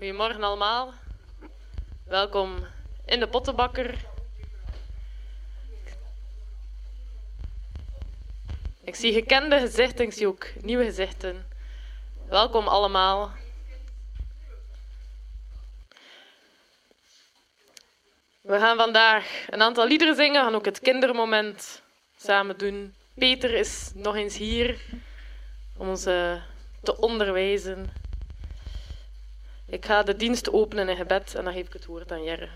Goedemorgen allemaal. Welkom in de Pottenbakker. Ik zie gekende gezichten, ik zie ook nieuwe gezichten. Welkom allemaal. We gaan vandaag een aantal liederen zingen, gaan ook het kindermoment samen doen. Peter is nog eens hier om ons eh, te onderwijzen. Ik ga de dienst openen in gebed en dan geef ik het woord aan Jerre.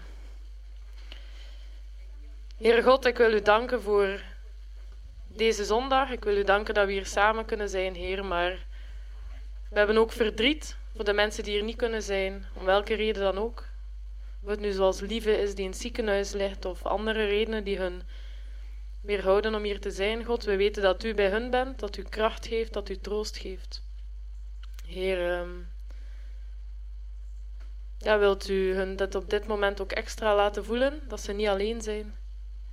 Heere God, ik wil u danken voor deze zondag. Ik wil u danken dat we hier samen kunnen zijn, Heer. Maar we hebben ook verdriet voor de mensen die hier niet kunnen zijn, om welke reden dan ook. Of het nu zoals Lieve is die in het ziekenhuis ligt, of andere redenen die hun weerhouden om hier te zijn, God. We weten dat u bij hun bent, dat u kracht geeft, dat u troost geeft. Heer, ehm, ja, wilt u hun dat op dit moment ook extra laten voelen, dat ze niet alleen zijn,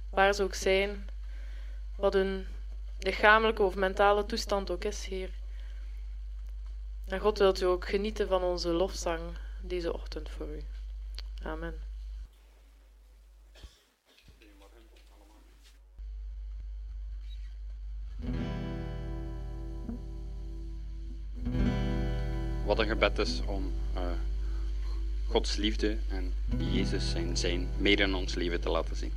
waar ze ook zijn, wat hun lichamelijke of mentale toestand ook is, Heer. En God wilt u ook genieten van onze lofzang deze ochtend voor u. Amen. Wat een gebed is om uh, Gods liefde en Jezus zijn zijn meer in ons leven te laten zien.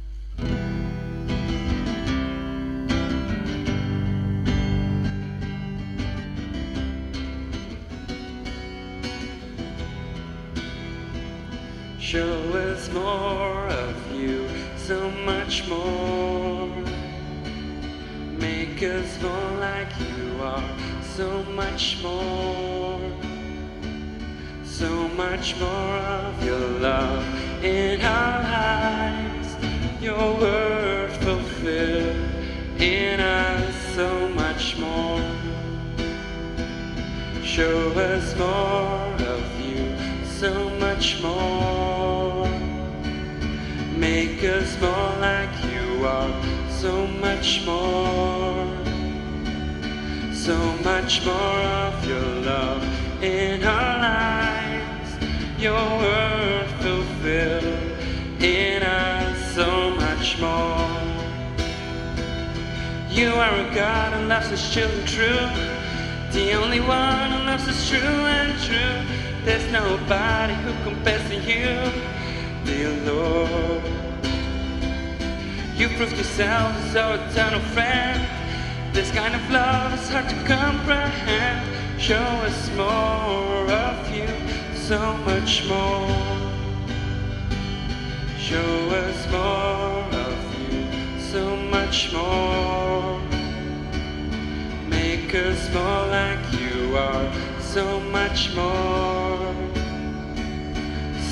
Show us more of you, so much more. Make us more like you are, so much more. So much more of your love in our lives, your word fulfilled in us, so much more. Show us more of you, so much more. Make us more like you are, so much more. So much more of your love in our your word fulfilled in us, so much more. You are a God who loves his children true. The only one who loves us true and true. There's nobody who compares to you, dear Lord. You proved yourself our eternal friend. This kind of love is hard to comprehend. Show us more of you, so much more. Show us more of you, so much more. Make us more like you are, so much more.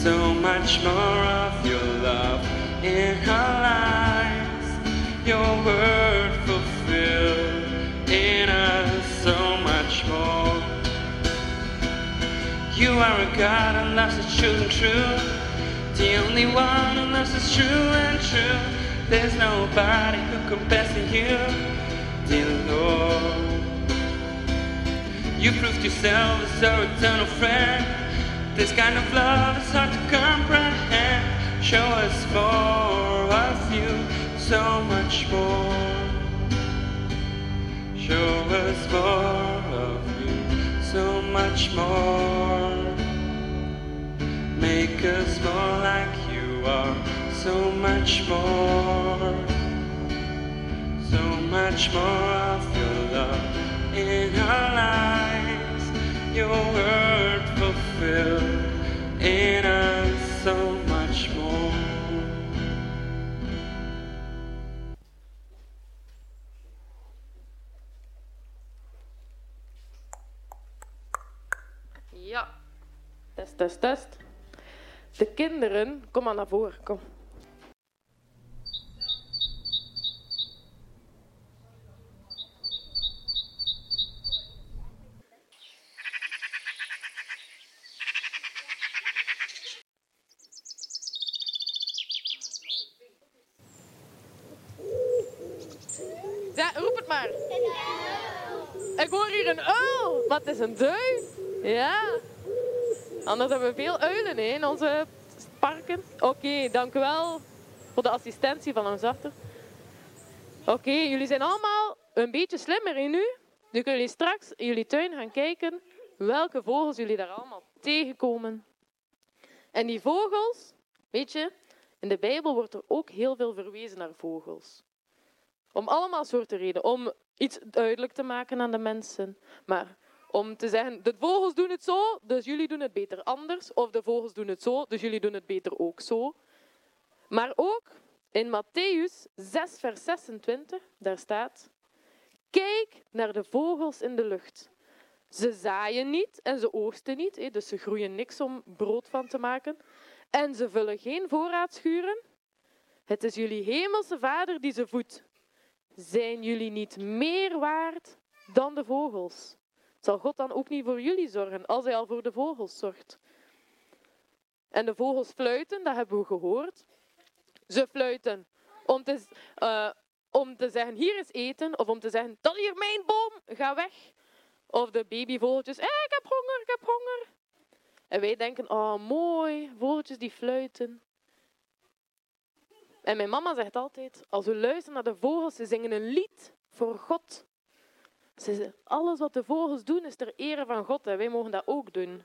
So much more of your love in our lives, your word fulfilled in us, so much more. You are a God who loves his and true. The only one loves us true and true. There's nobody who compares to you, dear Lord. You proved yourself as our eternal friend. This kind of love is hard to comprehend. Show us more of you, so much more. Show us more of so much more. Make us more like you are, so much more. So much more of your love in our lives, Test, test. De kinderen, kom maar naar voren, kom. Ja, roep het maar. Ik hoor hier een uil. Wat is een duif? Anders hebben we veel uilen hè, in onze parken. Oké, dank u wel voor de assistentie van ons achter. Oké, jullie zijn allemaal een beetje slimmer in nu. Nu kunnen jullie straks in jullie tuin gaan kijken welke vogels jullie daar allemaal tegenkomen. En die vogels, weet je, in de Bijbel wordt er ook heel veel verwezen naar vogels. Om allemaal soorten redenen. Om iets duidelijk te maken aan de mensen. Maar om te zeggen, de vogels doen het zo, dus jullie doen het beter anders. Of de vogels doen het zo, dus jullie doen het beter ook zo. Maar ook in Matthäus 6, vers 26, daar staat... Kijk naar de vogels in de lucht. Ze zaaien niet en ze oogsten niet, dus ze groeien niks om brood van te maken. En ze vullen geen voorraadschuren. Het is jullie hemelse vader die ze voedt. Zijn jullie niet meer waard dan de vogels? Zal God dan ook niet voor jullie zorgen, als hij al voor de vogels zorgt? En de vogels fluiten, dat hebben we gehoord. Ze fluiten om te, uh, om te zeggen, hier is eten, of om te zeggen, dat hier mijn boom, ga weg. Of de babyvogeltjes, eh, ik heb honger, ik heb honger. En wij denken, oh mooi, vogeltjes die fluiten. En mijn mama zegt altijd, als we luisteren naar de vogels, ze zingen een lied voor God. Alles wat de vogels doen is ter ere van God en wij mogen dat ook doen.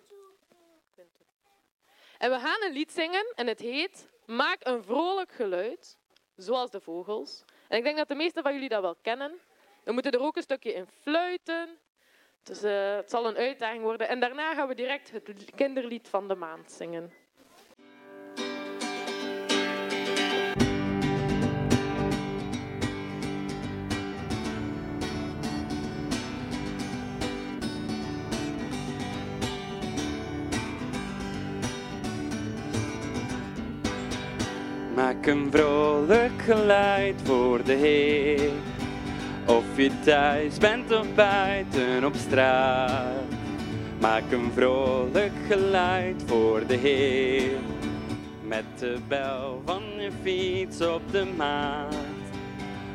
En we gaan een lied zingen en het heet Maak een vrolijk geluid, zoals de vogels. En ik denk dat de meesten van jullie dat wel kennen. We moeten er ook een stukje in fluiten. Dus uh, het zal een uitdaging worden. En daarna gaan we direct het kinderlied van de maand zingen. Een vrolijk geluid voor de Heer. Of je thuis bent of buiten op straat. Maak een vrolijk geluid voor de Heer. Met de bel van je fiets op de maat.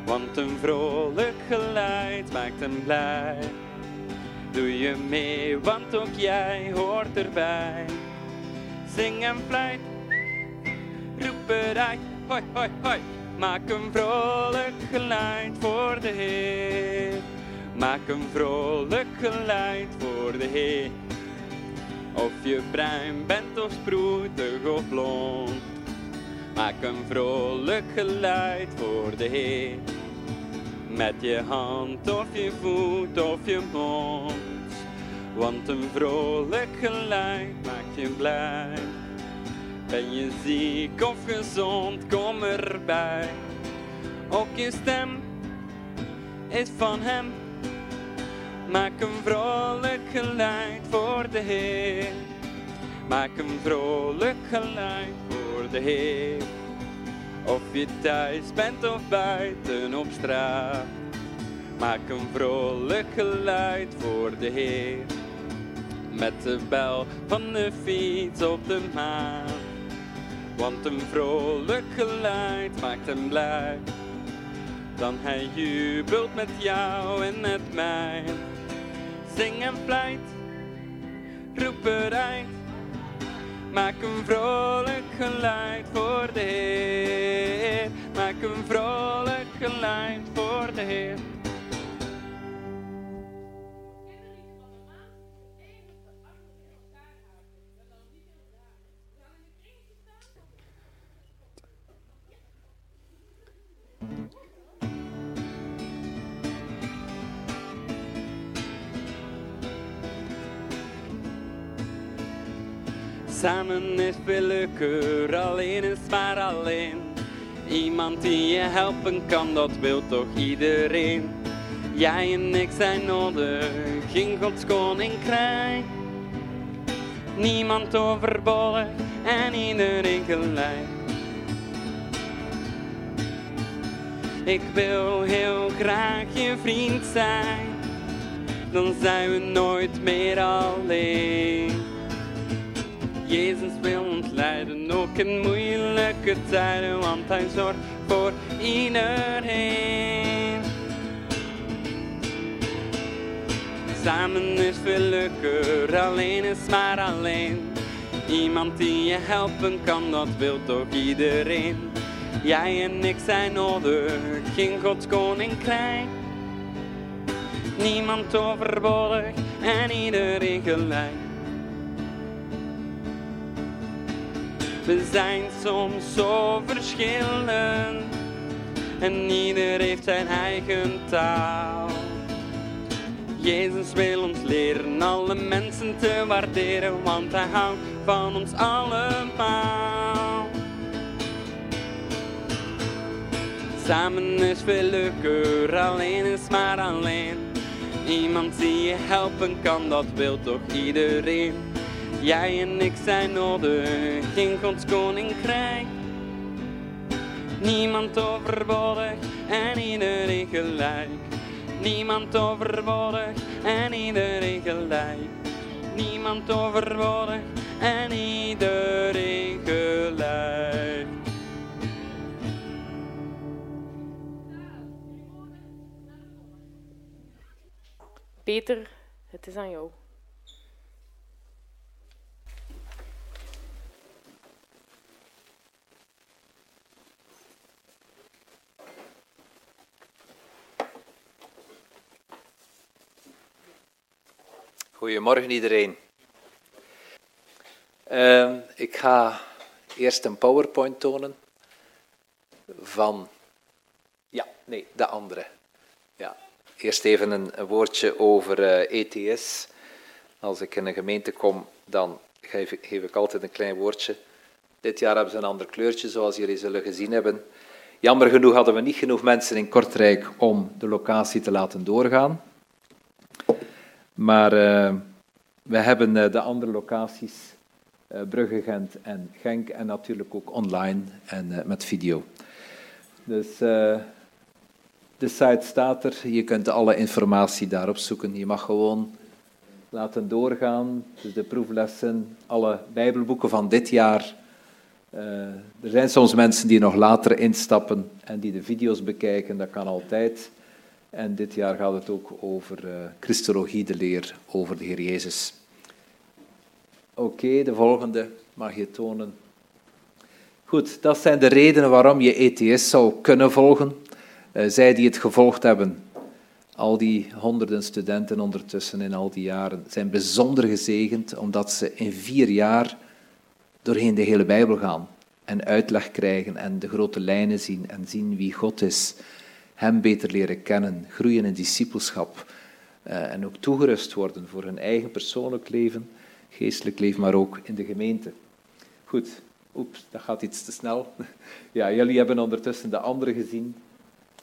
Want een vrolijk geluid maakt hem blij. Doe je mee, want ook jij hoort erbij. Zing en fluit roep eruit, hoi, hoi, hoi. Maak een vrolijk geluid voor de Heer. Maak een vrolijk geluid voor de Heer. Of je bruin bent of sproetig of blond. Maak een vrolijk geluid voor de Heer. Met je hand of je voet of je mond. Want een vrolijk geluid maakt je blij. Ben je ziek of gezond, kom erbij. Ook je stem is van hem. Maak een vrolijk geluid voor de Heer. Maak een vrolijk geluid voor de Heer. Of je thuis bent of buiten op straat. Maak een vrolijk geluid voor de Heer. Met de bel van de fiets op de maan. Want een vrolijk geluid maakt hem blij. Dan hij jubelt met jou en met mij. Zing en fluit, roep eruit. Maak een vrolijk geluid voor de Heer. Maak een vrolijk geluid voor de Heer. Samen is veel leuker, alleen is maar alleen. Iemand die je helpen kan, dat wil toch iedereen. Jij en ik zijn nodig in Gods koninkrijk. Niemand overbollig en iedereen gelijk. Ik wil heel graag je vriend zijn, dan zijn we nooit meer alleen. Jezus wil ons leiden, ook in moeilijke tijden, want Hij zorgt voor iedereen. Samen is veel leuker, alleen is maar alleen. Iemand die je helpen kan, dat wil toch iedereen. Jij en ik zijn nodig in Gods koninkrijk. Niemand overbodig en iedereen gelijk. We zijn soms zo verschillend en ieder heeft zijn eigen taal. Jezus wil ons leren alle mensen te waarderen, want hij houdt van ons allemaal. Samen is veel leuker, alleen is maar alleen. Iemand die je helpen kan, dat wil toch iedereen. Jij en ik zijn nodig in Gods koninkrijk. Niemand overbodig en iedereen gelijk. Niemand overbodig en iedereen gelijk. Niemand overbodig en iedereen gelijk. Peter, het is aan jou. Goedemorgen iedereen. Ehm, ik ga eerst een PowerPoint tonen van. Ja, nee, de andere. Ja. Eerst even een, woordje over ETS. Eh, e Als ik in een gemeente kom, dan geef ik, geef ik altijd een klein woordje. Dit jaar hebben ze een ander kleurtje, zoals jullie zullen gezien hebben. Jammer genoeg hadden we niet genoeg mensen in Kortrijk om de locatie te laten doorgaan. Maar uh, we hebben uh, de andere locaties, uh, Brugge, Gent en Genk, en natuurlijk ook online en met video. Dus de site staat er, je kunt alle informatie daarop zoeken. Je mag gewoon laten doorgaan, dus de proeflessen, alle bijbelboeken van dit jaar. er zijn soms mensen die nog later instappen en die de video's bekijken, dat kan altijd. En dit jaar gaat het ook over uh, Christologie, de leer over de Heer Jezus. Oké, de volgende mag je tonen. Goed, dat zijn de redenen waarom je ETS zou kunnen volgen. Uh, zij die het gevolgd hebben, al die honderden studenten ondertussen in al die jaren, zijn bijzonder gezegend omdat ze in vier jaar doorheen de hele Bijbel gaan en uitleg krijgen en de grote lijnen zien en zien wie God is hem beter leren kennen, groeien in discipelschap uh, en ook toegerust worden voor hun eigen persoonlijk leven, geestelijk leven, maar ook in de gemeente. Goed, oeps, dat gaat iets te snel. Ja, jullie hebben ondertussen de andere gezien.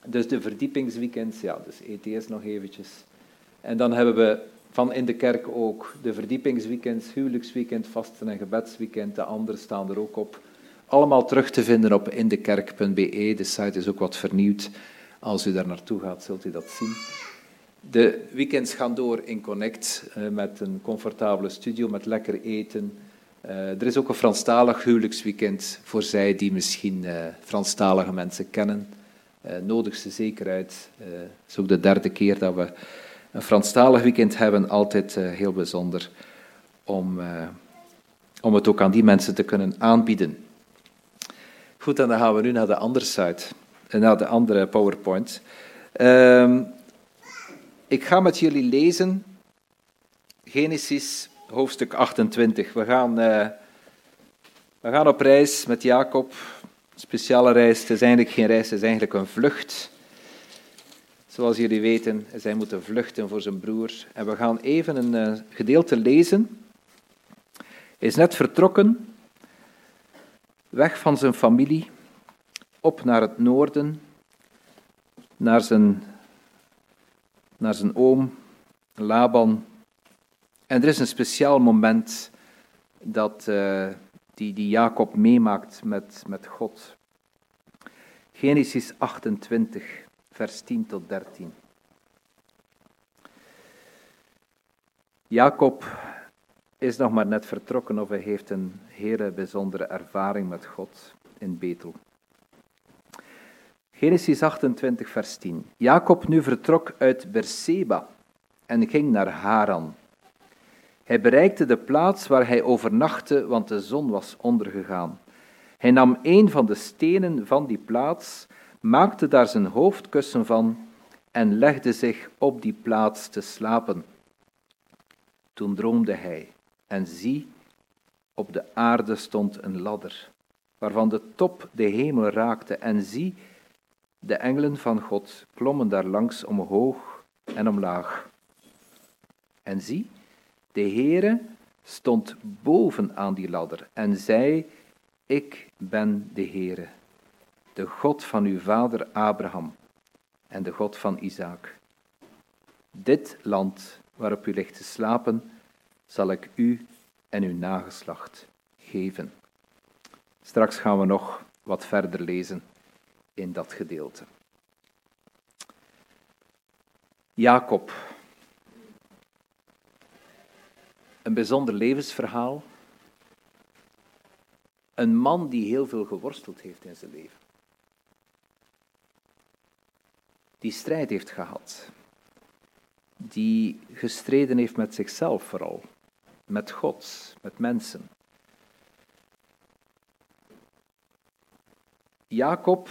Dus de verdiepingsweekends, ja, dus ETS nog eventjes. En dan hebben we van in de kerk ook de verdiepingsweekends, huwelijksweekend, vasten en gebedsweekend. De andere staan er ook op. Allemaal terug te vinden op indekerk.be. De site is ook wat vernieuwd. Als u daar naartoe gaat, zult u dat zien. De weekends gaan door in Connect uh, met een comfortabele studio, met lekker eten. Uh, er is ook een Franstalig huwelijksweekend voor zij die misschien uh, Franstalige mensen kennen. nodig ze zeker uit. Het is ook de derde keer dat we een Franstalig weekend hebben. Altijd heel bijzonder om, om het ook aan die mensen te kunnen aanbieden. Goed, en dan gaan we nu naar de andere site naar de andere PowerPoint. Um, ik ga met jullie lezen Genesis hoofdstuk 28. We gaan, uh, we gaan op reis met Jacob. Speciale reis. Het is eigenlijk geen reis, het is eigenlijk een vlucht. Zoals jullie weten, zij moeten vluchten voor zijn broer. En we gaan even een uh, gedeelte lezen. Hij is net vertrokken, weg van zijn familie op naar het noorden, naar zijn, naar zijn oom Laban. En er is een speciaal moment dat uh, die, die Jacob meemaakt met, met God. Genesis 28, vers 10 tot 13. Jacob is nog maar net vertrokken of hij heeft een hele bijzondere ervaring met God in Betel. Genesis 28, vers 10. Jacob nu vertrok uit Berseba en ging naar Haran. Hij bereikte de plaats waar hij overnachtte, want de zon was ondergegaan. Hij nam een van de stenen van die plaats, maakte daar zijn hoofdkussen van en legde zich op die plaats te slapen. Toen droomde hij, en zie, op de aarde stond een ladder, waarvan de top de hemel raakte, en zie, de engelen van God klommen daar langs omhoog en omlaag. En zie, de Heere stond boven aan die ladder en zei, ik ben de Heere, de God van uw vader Abraham en de God van Isaac. Dit land waarop u ligt te slapen, zal ik u en uw nageslacht geven. Straks gaan we nog wat verder lezen in dat gedeelte. Jacob. Een bijzonder levensverhaal. Een man die heel veel geworsteld heeft in zijn leven. Die strijd heeft gehad. Die gestreden heeft met zichzelf vooral. Met God, met mensen. Jacob,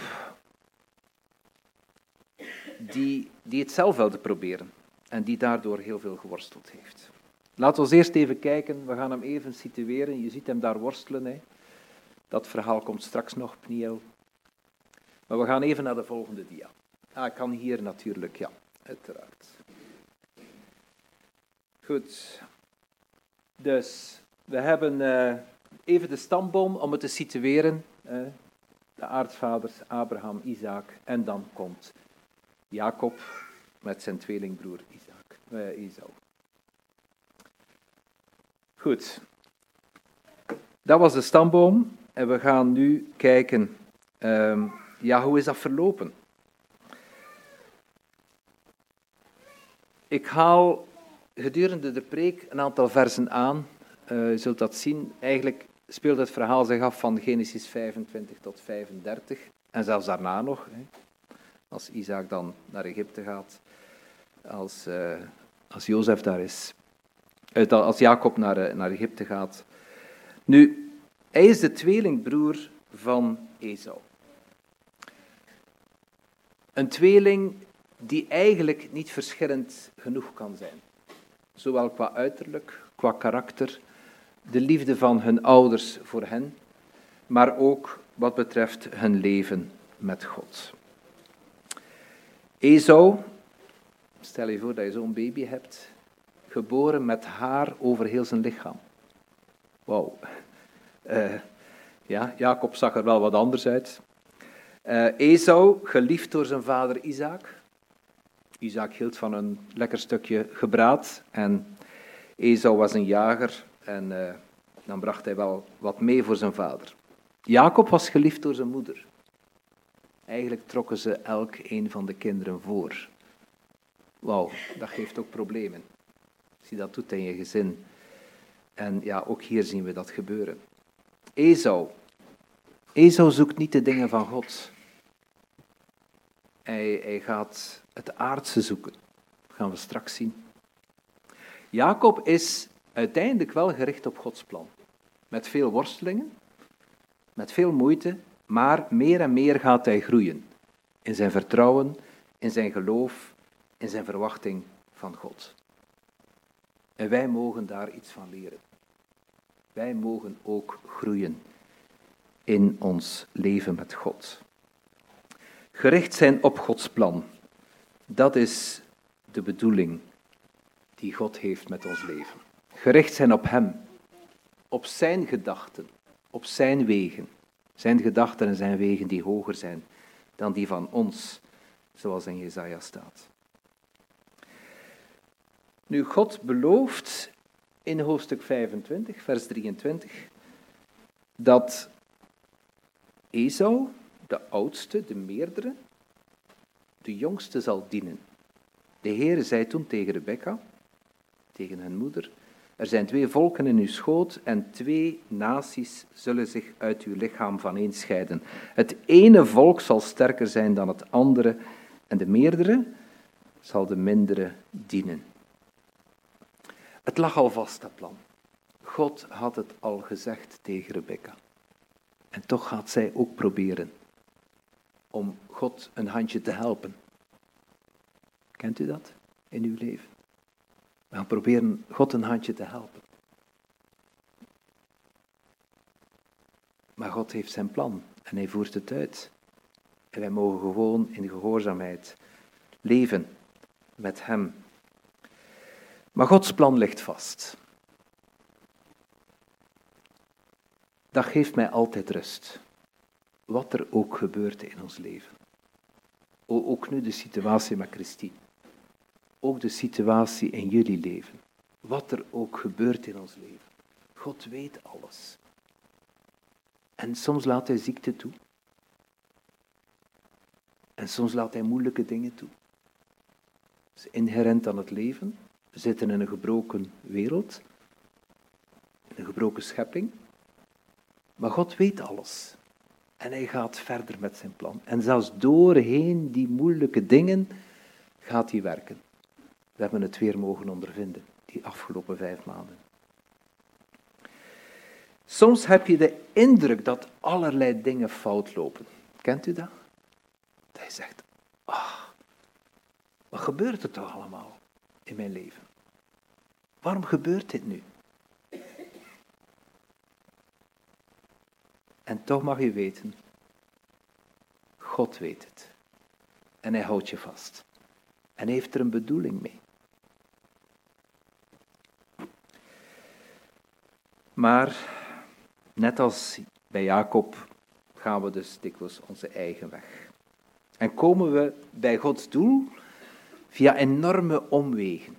die, die het zelf wilde proberen en die daardoor heel veel geworsteld heeft. Laten we eerst even kijken, we gaan hem even situeren. Je ziet hem daar worstelen. Hè. Dat verhaal komt straks nog, Pniel. Maar we gaan even naar de volgende dia. Ah, ik kan hier natuurlijk, ja, uiteraard. Goed. Dus, we hebben uh, even de stamboom om het te situeren. De aardvaders Abraham, Isaac en dan komt Jacob met zijn tweelingbroer Isaac, Esau. Goed. Dat was de stamboom en we gaan nu kijken, um, ja, hoe is dat verlopen? Ik haal gedurende de preek een aantal versen aan. Uh, je zult dat zien. Eigenlijk speelt het verhaal zich af van Genesis 25 tot 35. En zelfs daarna nog. Hè. Als Isaac dan naar Egypte gaat. Als, uh, als Jozef daar is. Als Jacob naar, uh, naar Egypte gaat. Nu, hij is de tweelingbroer van Esau. Een tweeling die eigenlijk niet verschillend genoeg kan zijn. Zowel qua uiterlijk, qua karakter, de liefde van hun ouders voor hen, maar ook wat betreft hun leven met God. Esau, stel je voor dat je zo'n baby hebt, geboren met haar over heel zijn lichaam. Wauw. Uh, ja, Jacob zag er wel wat anders uit. Uh, Esau, geliefd door zijn vader Isaac. Isaac hield van een lekker stukje gebraad en Esau was een jager en uh, dan bracht hij wel wat mee voor zijn vader. Jacob was geliefd door zijn moeder. Eigenlijk trokken ze elk een van de kinderen voor. Wauw, dat geeft ook problemen. Als je dat doet in je gezin. En ja, ook hier zien we dat gebeuren. Esau. Esau zoekt niet de dingen van God. Hij, hij gaat het aardse zoeken. Dat gaan we straks zien. Jacob is uiteindelijk wel gericht op Gods plan. Met veel worstelingen, met veel moeite, maar meer en meer gaat hij groeien. In zijn vertrouwen, in zijn geloof, in zijn verwachting van God. En wij mogen daar iets van leren. Wij mogen ook groeien in ons leven met God. Gericht zijn op Gods plan. Dat is de bedoeling die God heeft met ons leven. Gericht zijn op Hem, op Zijn gedachten, op Zijn wegen. Zijn gedachten en Zijn wegen die hoger zijn dan die van ons, zoals in Jezaja staat. Nu, God belooft in hoofdstuk 25, vers 23, dat Esau, de oudste, de meerdere, de jongste zal dienen. De Heer zei toen tegen Rebecca, tegen hun moeder, er zijn twee volken in uw schoot en twee naties zullen zich uit uw lichaam vaneenscheiden. Het ene volk zal sterker zijn dan het andere en de meerdere zal de mindere dienen. Het lag al vast, dat plan. God had het al gezegd tegen Rebecca. En toch gaat zij ook proberen om God een handje te helpen. Kent u dat in uw leven? We gaan proberen God een handje te helpen. Maar God heeft zijn plan en hij voert het uit. En wij mogen gewoon in gehoorzaamheid leven met Hem. Maar Gods plan ligt vast. Dat geeft mij altijd rust. Wat er ook gebeurt in ons leven. Ook nu de situatie met Christine. Ook de situatie in jullie leven. Wat er ook gebeurt in ons leven. God weet alles. En soms laat hij ziekte toe. En soms laat hij moeilijke dingen toe. Dat is inherent aan het leven. We zitten in een gebroken wereld, in een gebroken schepping. Maar God weet alles. En hij gaat verder met zijn plan. En zelfs doorheen die moeilijke dingen gaat hij werken. We hebben het weer mogen ondervinden, die afgelopen vijf maanden. Soms heb je de indruk dat allerlei dingen fout lopen. Kent u dat? Dat je zegt, ah, wat gebeurt er toch allemaal in mijn leven? Waarom gebeurt dit nu? En toch mag je weten, God weet het. En hij houdt je vast. En heeft er een bedoeling mee. Maar net als bij Jacob gaan we dus dikwijls onze eigen weg. En komen we bij Gods doel via enorme omwegen.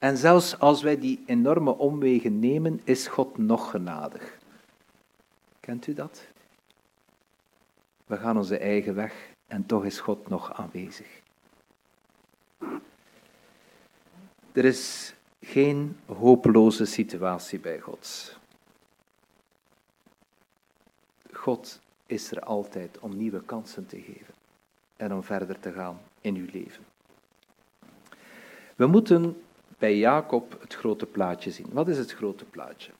En zelfs als wij die enorme omwegen nemen, is God nog genadig. Kent u dat? We gaan onze eigen weg en toch is God nog aanwezig. Er is geen hopeloze situatie bij God. God is er altijd om nieuwe kansen te geven en om verder te gaan in uw leven. We moeten bij Jacob het grote plaatje zien. Wat is het grote plaatje?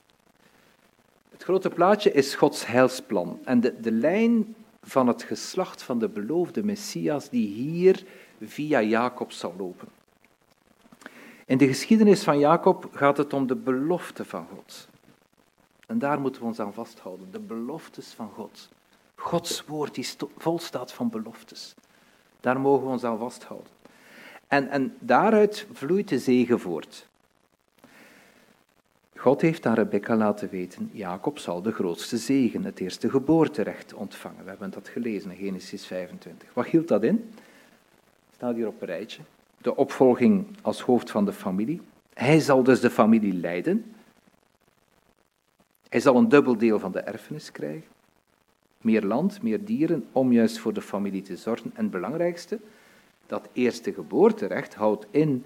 Het grote plaatje is Gods heilsplan. En de, de lijn van het geslacht van de beloofde Messias die hier via Jacob zal lopen. In de geschiedenis van Jacob gaat het om de belofte van God. En daar moeten we ons aan vasthouden, de beloftes van God. Gods woord die vol staat van beloftes. Daar mogen we ons aan vasthouden. En, en daaruit vloeit de zegen voort. God heeft aan Rebecca laten weten, Jacob zal de grootste zegen, het eerste geboorterecht ontvangen. We hebben dat gelezen in Genesis 25. Wat hield dat in? Staat hier op een rijtje. De opvolging als hoofd van de familie. Hij zal dus de familie leiden. Hij zal een dubbel deel van de erfenis krijgen. Meer land, meer dieren, om juist voor de familie te zorgen. En het belangrijkste, dat eerste geboorterecht houdt in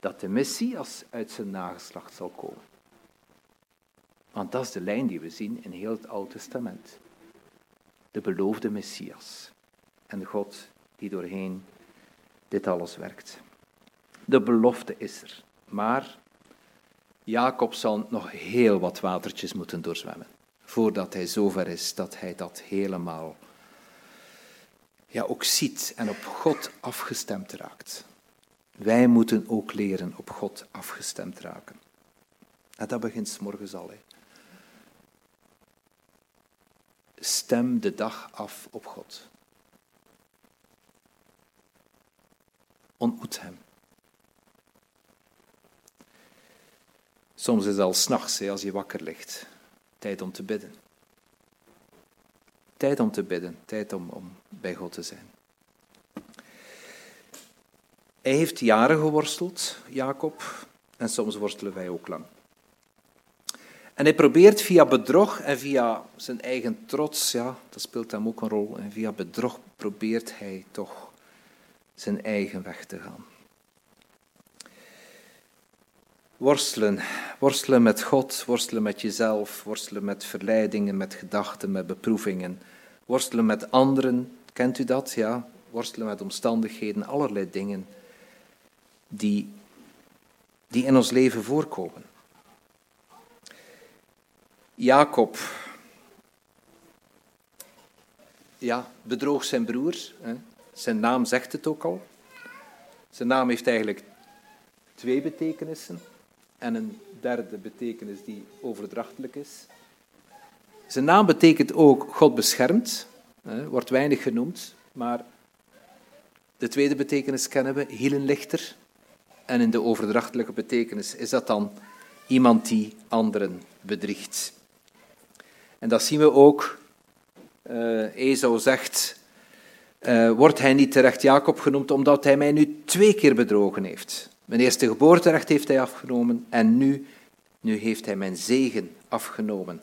dat de Messias uit zijn nageslacht zal komen. Want dat is de lijn die we zien in heel het Oude Testament. De beloofde Messias. En God die doorheen dit alles werkt. De belofte is er. Maar Jacob zal nog heel wat watertjes moeten doorzwemmen. Voordat hij zover is dat hij dat helemaal ja, ook ziet en op God afgestemd raakt. Wij moeten ook leren op God afgestemd raken. En dat begint s morgens al. Stem de dag af op God. Ontmoet Hem. Soms is het al s'nachts, als je wakker ligt, tijd om te bidden. Tijd om te bidden, tijd om, om bij God te zijn. Hij heeft jaren geworsteld, Jacob, en soms worstelen wij ook lang. En hij probeert via bedrog en via zijn eigen trots, ja, dat speelt hem ook een rol, en via bedrog probeert hij toch zijn eigen weg te gaan. Worstelen, worstelen met God, worstelen met jezelf, worstelen met verleidingen, met gedachten, met beproevingen, worstelen met anderen, kent u dat? Ja, worstelen met omstandigheden, allerlei dingen die die in ons leven voorkomen. Jacob ja, bedroog zijn broer. Hè. Zijn naam zegt het ook al. Zijn naam heeft eigenlijk twee betekenissen en een derde betekenis die overdrachtelijk is. Zijn naam betekent ook God beschermt, wordt weinig genoemd, maar de tweede betekenis kennen we, hielenlichter. En in de overdrachtelijke betekenis is dat dan iemand die anderen bedriegt. En dat zien we ook. Uh, zegt, uh, wordt hij niet terecht Jacob genoemd omdat hij mij nu twee keer bedrogen heeft. Mijn eerste geboorterecht heeft hij afgenomen en nu, nu heeft hij mijn zegen afgenomen.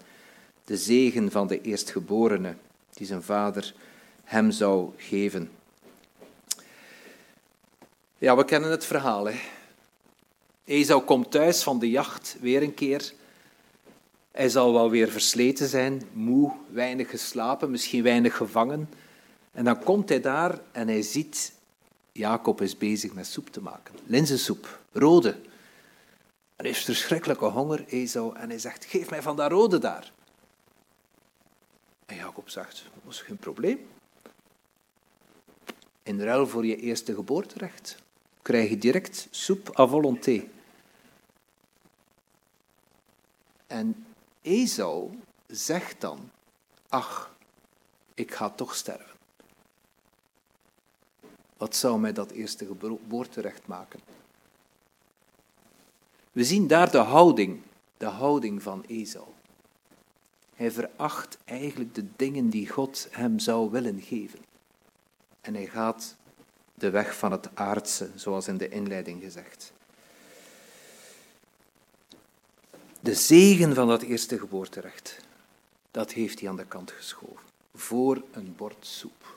De zegen van de eerstgeborene die zijn vader hem zou geven. Ja, we kennen het verhaal. Hè. Esau komt thuis van de jacht weer een keer. Hij zal wel weer versleten zijn, moe, weinig geslapen, misschien weinig gevangen. En dan komt hij daar en hij ziet Jacob is bezig met soep te maken. Linzensoep, rode. Hij heeft verschrikkelijke honger, Esau, en hij zegt, geef mij van dat rode daar. En Jacob zegt, dat is geen probleem. In ruil voor je eerste geboorterecht krijg je direct soep à volonté. En Esau zegt dan, ach, ik ga toch sterven. Wat zou mij dat eerste geboorterecht maken? We zien daar de houding, de houding van Esau. Hij veracht eigenlijk de dingen die God hem zou willen geven. En hij gaat de weg van het aardse, zoals in de inleiding gezegd. De zegen van dat eerste geboorterecht, dat heeft hij aan de kant geschoven. Voor een bord soep.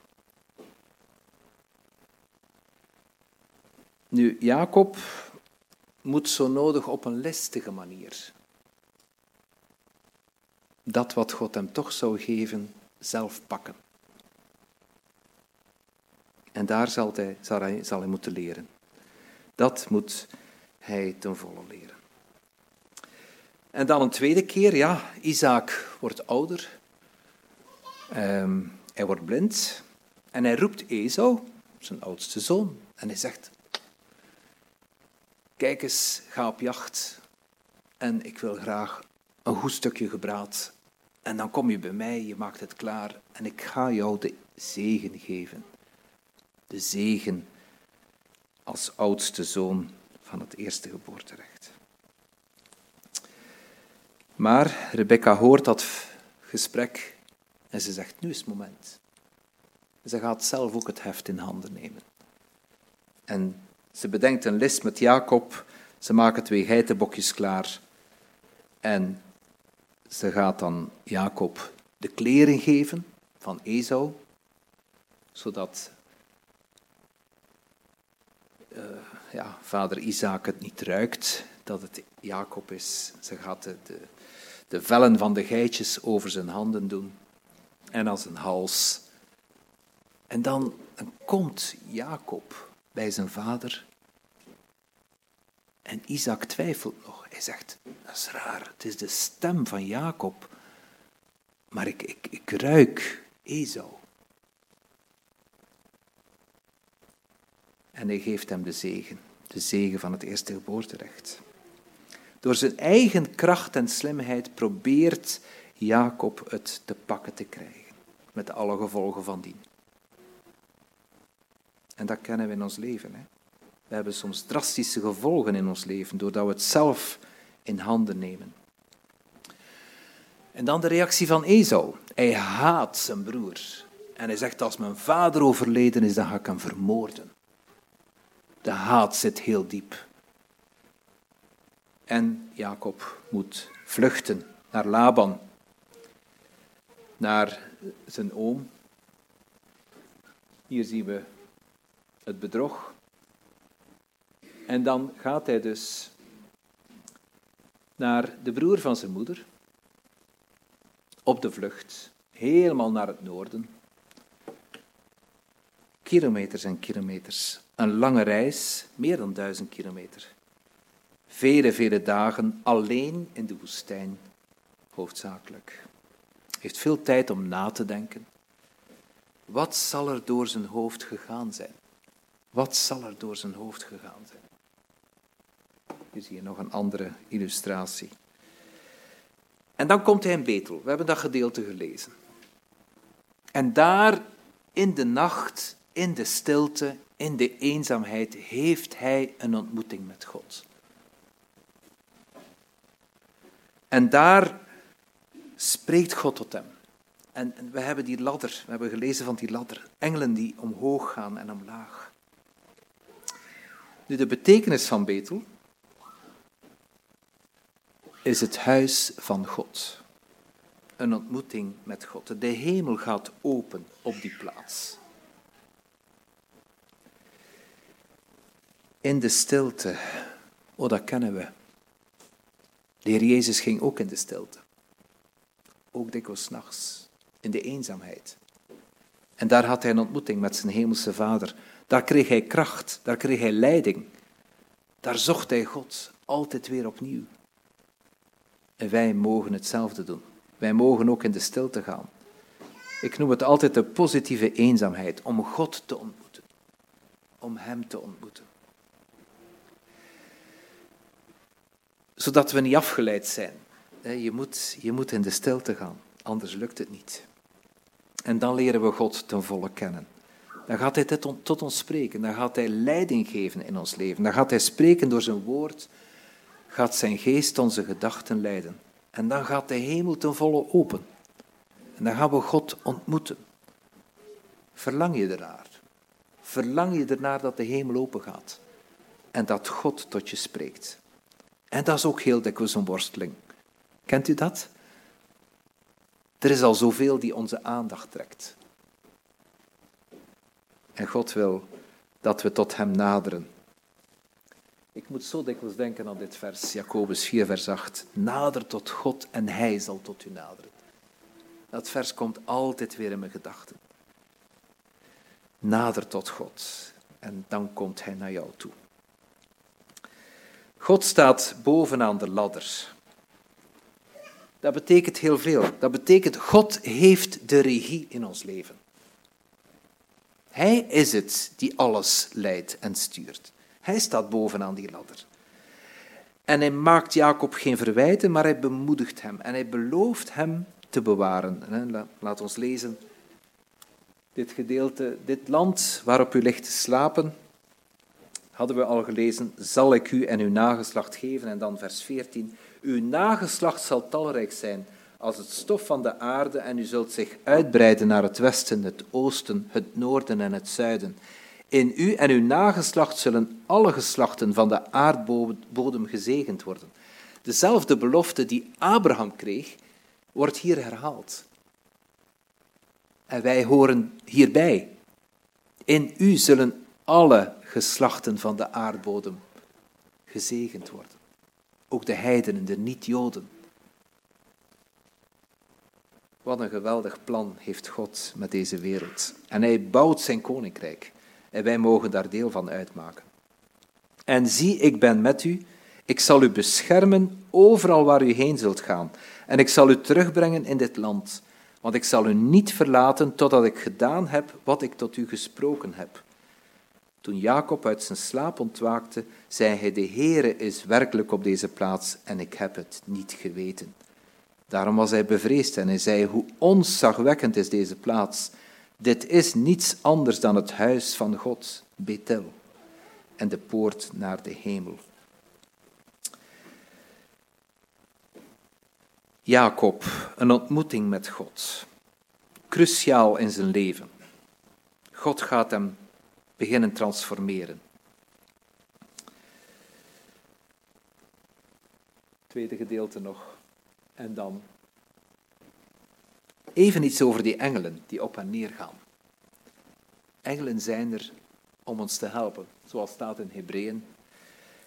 Nu, Jacob moet zo nodig op een listige manier dat wat God hem toch zou geven, zelf pakken. En daar zal hij, zal hij, zal hij moeten leren. Dat moet hij ten volle leren. En dan een tweede keer, ja, Isaac wordt ouder. Ehm, hij wordt blind. En hij roept Esau, zijn oudste zoon. En hij zegt, kijk eens, ga op jacht. En ik wil graag een goed stukje gebraad. En dan kom je bij mij, je maakt het klaar. En ik ga jou de zegen geven de zegen als oudste zoon van het eerste geboorterecht. Maar Rebecca hoort dat gesprek en ze zegt, nu is het moment. Ze gaat zelf ook het heft in handen nemen. En ze bedenkt een list met Jacob, ze maken twee geitenbokjes klaar en ze gaat dan Jacob de kleren geven van Esau, zodat uh, ja, vader Isaac het niet ruikt, dat het Jacob is. Ze gaat de, de, vellen van de geitjes over zijn handen doen en als een hals. En dan, dan komt Jacob bij zijn vader. En Isaac twijfelt nog. Hij zegt, dat is raar, het is de stem van Jacob. Maar ik, ik, ik ruik Esau. En hij geeft hem de zegen, de zegen van het eerste geboorterecht. Door zijn eigen kracht en slimheid probeert Jacob het te pakken te krijgen, met alle gevolgen van dien. En dat kennen we in ons leven. Hè? We hebben soms drastische gevolgen in ons leven, doordat we het zelf in handen nemen. En dan de reactie van Esau. Hij haat zijn broer. En hij zegt, als mijn vader overleden is, dan ga ik hem vermoorden. De haat zit heel diep. En Jacob moet vluchten naar Laban, naar zijn oom. Hier zien we het bedrog. En dan gaat hij dus naar de broer van zijn moeder, op de vlucht, helemaal naar het noorden. Kilometers en kilometers een lange reis, meer dan duizend kilometer. Vele, vele dagen alleen in de woestijn, hoofdzakelijk. Heeft veel tijd om na te denken. Wat zal er door zijn hoofd gegaan zijn? Wat zal er door zijn hoofd gegaan zijn? Hier zie je nog een andere illustratie. En dan komt hij in Betel. We hebben dat gedeelte gelezen. En daar in de nacht, in de stilte, in de eenzaamheid, heeft hij een ontmoeting met God. En daar spreekt God tot hem. En we hebben die ladder, we hebben gelezen van die ladder. Engelen die omhoog gaan en omlaag. Nu, de betekenis van Betel is het huis van God. Een ontmoeting met God. De hemel gaat open op die plaats. In de stilte, oh dat kennen we. De Heer Jezus ging ook in de stilte. Ook dikwijls nachts, in de eenzaamheid. En daar had hij een ontmoeting met zijn hemelse Vader. Daar kreeg hij kracht, daar kreeg hij leiding. Daar zocht hij God altijd weer opnieuw. En wij mogen hetzelfde doen. Wij mogen ook in de stilte gaan. Ik noem het altijd de positieve eenzaamheid, om God te ontmoeten. Om Hem te ontmoeten. Zodat we niet afgeleid zijn. Je moet, je moet in de stilte gaan, anders lukt het niet. En dan leren we God ten volle kennen. Dan gaat Hij tot ons spreken, dan gaat Hij leiding geven in ons leven. Dan gaat Hij spreken door zijn woord, gaat zijn geest onze gedachten leiden. En dan gaat de hemel ten volle open. En dan gaan we God ontmoeten. Verlang je ernaar? Verlang je ernaar dat de hemel open gaat? En dat God tot je spreekt? En dat is ook heel dikwijls een worsteling. Kent u dat? Er is al zoveel die onze aandacht trekt. En God wil dat we tot Hem naderen. Ik moet zo dikwijls denken aan dit vers, Jacobus 4, vers 8. Nader tot God en Hij zal tot u naderen. Dat vers komt altijd weer in mijn gedachten. Nader tot God en dan komt Hij naar jou toe. God staat bovenaan de ladder. Dat betekent heel veel. Dat betekent God heeft de regie in ons leven. Hij is het die alles leidt en stuurt. Hij staat bovenaan die ladder. En hij maakt Jacob geen verwijten, maar hij bemoedigt hem en hij belooft hem te bewaren. Laat ons lezen dit gedeelte. Dit land waarop u ligt te slapen, hadden we al gelezen, zal ik u en uw nageslacht geven. En dan vers 14. Uw nageslacht zal talrijk zijn als het stof van de aarde en u zult zich uitbreiden naar het westen, het oosten, het noorden en het zuiden. In u en uw nageslacht zullen alle geslachten van de aardbodem gezegend worden. Dezelfde belofte die Abraham kreeg, wordt hier herhaald. En wij horen hierbij. In u zullen alle geslachten van de aardbodem gezegend worden. Ook de heidenen, de niet-Joden. Wat een geweldig plan heeft God met deze wereld. En hij bouwt zijn koninkrijk. En wij mogen daar deel van uitmaken. En zie, ik ben met u. Ik zal u beschermen overal waar u heen zult gaan. En ik zal u terugbrengen in dit land. Want ik zal u niet verlaten totdat ik gedaan heb wat ik tot u gesproken heb. Toen Jacob uit zijn slaap ontwaakte, zei hij, de Heere is werkelijk op deze plaats en ik heb het niet geweten. Daarom was hij bevreesd en hij zei, hoe onzagwekkend is deze plaats. Dit is niets anders dan het huis van God, Bethel, en de poort naar de hemel. Jacob, een ontmoeting met God. Cruciaal in zijn leven. God gaat hem beginnen transformeren. Tweede gedeelte nog. En dan even iets over die engelen die op en neer gaan. Engelen zijn er om ons te helpen, zoals staat in Hebreeën.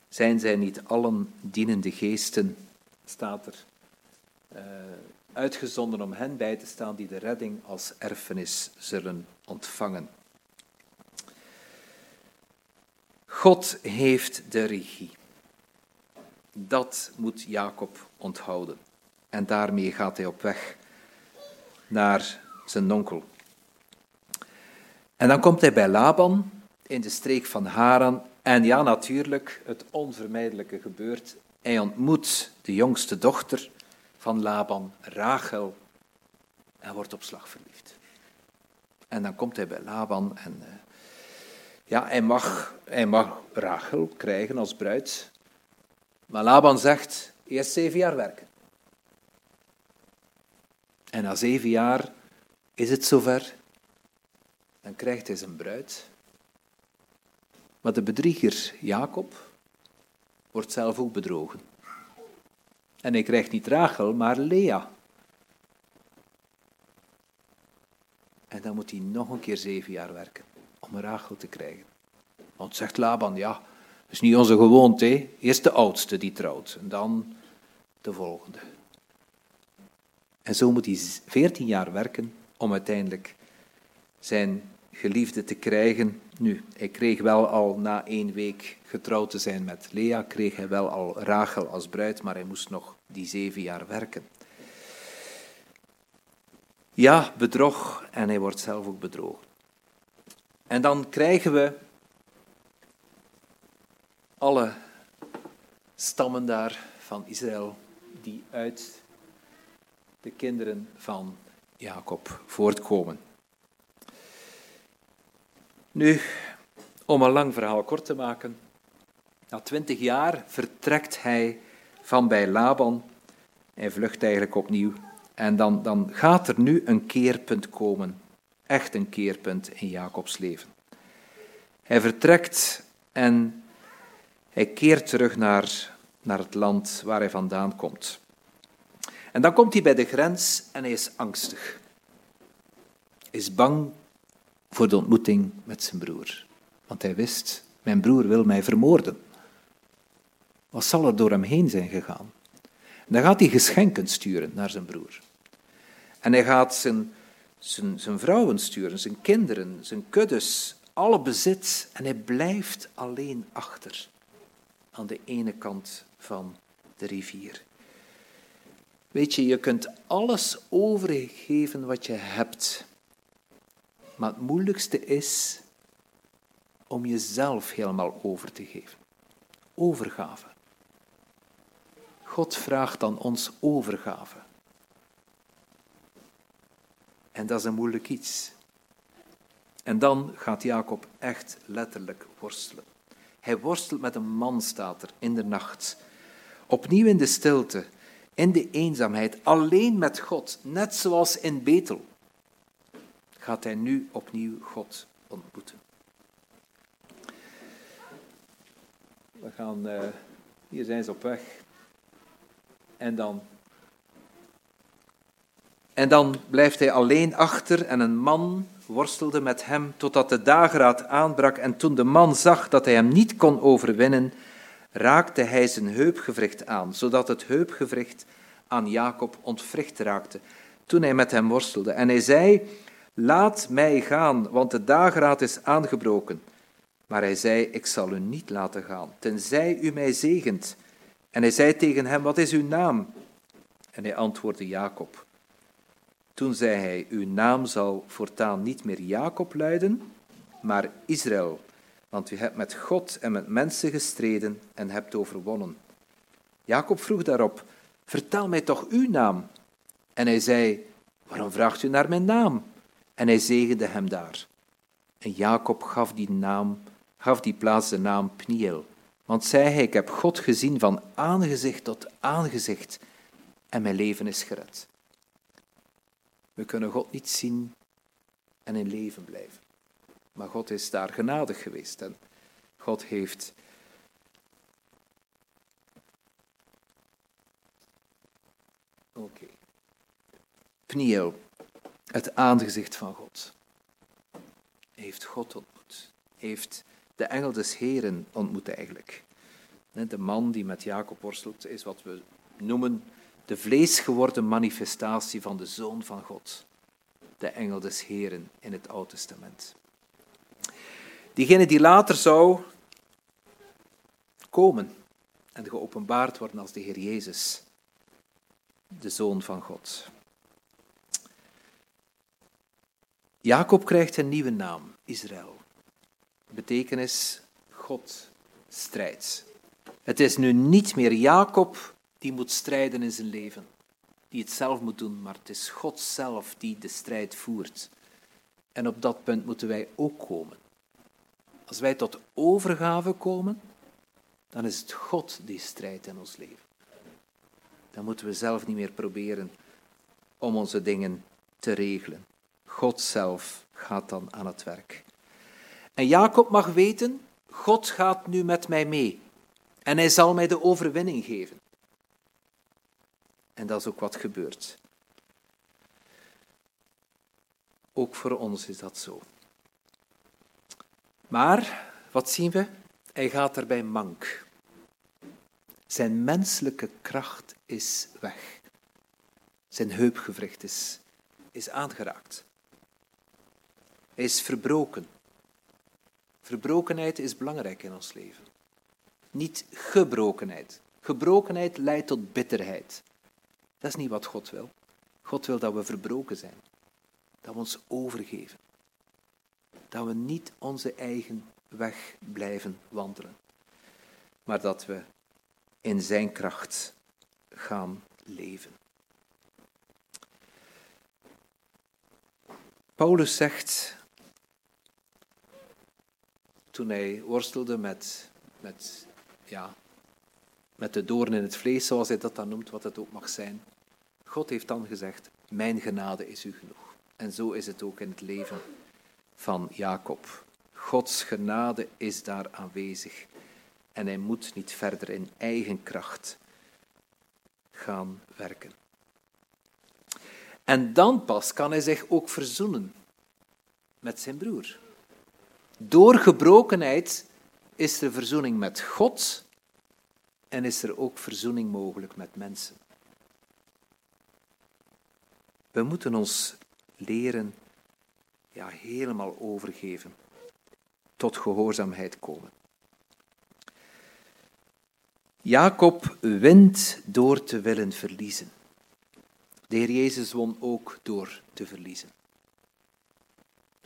Zijn zij niet allen dienende geesten, staat er, uh, uitgezonden om hen bij te staan die de redding als erfenis zullen ontvangen. God heeft de regie. Dat moet Jacob onthouden. En daarmee gaat hij op weg naar zijn onkel. En dan komt hij bij Laban in de streek van Haran. En ja, natuurlijk, het onvermijdelijke gebeurt. Hij ontmoet de jongste dochter van Laban, Rachel, en wordt op slag verliefd. En dan komt hij bij Laban en uh, ja, hij mag, hij mag Rachel krijgen als bruid. Maar Laban zegt, eerst zeven jaar werken. En na zeven jaar is het zover. Dan krijgt hij zijn bruid. Maar de bedrieger Jacob wordt zelf ook bedrogen. En hij krijgt niet Rachel, maar Lea. En dan moet hij nog een keer zeven jaar werken om Rachel te krijgen. Want zegt Laban, ja, dat is niet onze gewoonte. Eerst de oudste die trouwt en dan de volgende. En zo moet hij veertien jaar werken om uiteindelijk zijn geliefde te krijgen. Nu, hij kreeg wel al na één week getrouwd te zijn met Lea, kreeg hij wel al Rachel als bruid, maar hij moest nog die zeven jaar werken. Ja, bedrog en hij wordt zelf ook bedrogen. En dan krijgen we alle stammen daar van Israël die uit de kinderen van Jacob voortkomen. Nu, om een lang verhaal kort te maken, na twintig jaar vertrekt hij van bij Laban. Hij vlucht eigenlijk opnieuw. En dan, dan gaat er nu een keerpunt komen. Echt een keerpunt in Jacobs leven. Hij vertrekt en hij keert terug naar, naar het land waar hij vandaan komt. En dan komt hij bij de grens en hij is angstig. Hij is bang voor de ontmoeting met zijn broer. Want hij wist, mijn broer wil mij vermoorden. Wat zal er door hem heen zijn gegaan? Dan gaat hij geschenken sturen naar zijn broer. En hij gaat zijn, zijn, zijn vrouwen sturen, zijn kinderen, zijn kuddes, alle bezit. En hij blijft alleen achter aan de ene kant van de rivier. Weet je, je kunt alles overgeven wat je hebt. Maar het moeilijkste is om jezelf helemaal over te geven. Overgave. God vraagt dan ons overgave. En dat is een moeilijk iets. En dan gaat Jacob echt letterlijk worstelen. Hij worstelt met een man, staat er, in de nacht. Opnieuw in de stilte, in de eenzaamheid, alleen met God, net zoals in Betel, gaat hij nu opnieuw God ontmoeten. We gaan, uh, hier zijn ze op weg. En dan. En dan blijft hij alleen achter en een man worstelde met hem totdat de dageraad aanbrak. En toen de man zag dat hij hem niet kon overwinnen, raakte hij zijn heupgewricht aan, zodat het heupgewricht aan Jacob ontwricht raakte toen hij met hem worstelde. En hij zei, laat mij gaan, want de dageraad is aangebroken. Maar hij zei, ik zal u niet laten gaan, tenzij u mij zegent. En hij zei tegen hem, wat is uw naam? En hij antwoordde Jacob. Toen zei hij, uw naam zal voortaan niet meer Jacob luiden, maar Israël, want u hebt met God en met mensen gestreden en hebt overwonnen. Jacob vroeg daarop, vertel mij toch uw naam. En hij zei, waarom vraagt u naar mijn naam? En hij zegende hem daar. En Jacob gaf die naam, gaf die plaats de naam Pniel. Want zei hij, ik heb God gezien van aangezicht tot aangezicht en mijn leven is gered. We kunnen God niet zien en in leven blijven. Maar God is daar genadig geweest en God heeft Oké. Pniel, het aangezicht van God. Heeft God ontmoet. Heeft de engel des Heren ontmoet eigenlijk. De man die met Jacob worstelt is wat we noemen de vleesgeworden manifestatie van de Zoon van God. De engel des Heren in het Oude Testament. Diegene die later zou komen, en geopenbaard worden als de Heer Jezus, de Zoon van God. Jacob krijgt een nieuwe naam, Israël. Betekenis God strijdt. Het is nu niet meer Jacob die moet strijden in zijn leven, die het zelf moet doen, maar het is God zelf die de strijd voert. En op dat punt moeten wij ook komen. Als wij tot overgave komen, dan is het God die strijdt in ons leven. Dan moeten we zelf niet meer proberen om onze dingen te regelen. God zelf gaat dan aan het werk. En Jacob mag weten, God gaat nu met mij mee. En hij zal mij de overwinning geven. En dat is ook wat gebeurt. Ook voor ons is dat zo. Maar, wat zien we? Hij gaat erbij mank. Zijn menselijke kracht is weg. Zijn heupgewricht is, is aangeraakt. Hij is verbroken. Verbrokenheid is belangrijk in ons leven. Niet gebrokenheid. Gebrokenheid leidt tot bitterheid. Dat is niet wat God wil. God wil dat we verbroken zijn. Dat we ons overgeven. Dat we niet onze eigen weg blijven wandelen. Maar dat we in zijn kracht gaan leven. Paulus zegt toen hij worstelde met, met, ja, met de doorn in het vlees, zoals hij dat dan noemt, wat het ook mag zijn. God heeft dan gezegd, mijn genade is u genoeg. En zo is het ook in het leven van Jacob. Gods genade is daar aanwezig. En hij moet niet verder in eigen kracht gaan werken. En dan pas kan hij zich ook verzoenen met zijn broer. Door gebrokenheid is er verzoening met God en is er ook verzoening mogelijk met mensen. We moeten ons leren ja, helemaal overgeven, tot gehoorzaamheid komen. Jacob wint door te willen verliezen. De Heer Jezus won ook door te verliezen.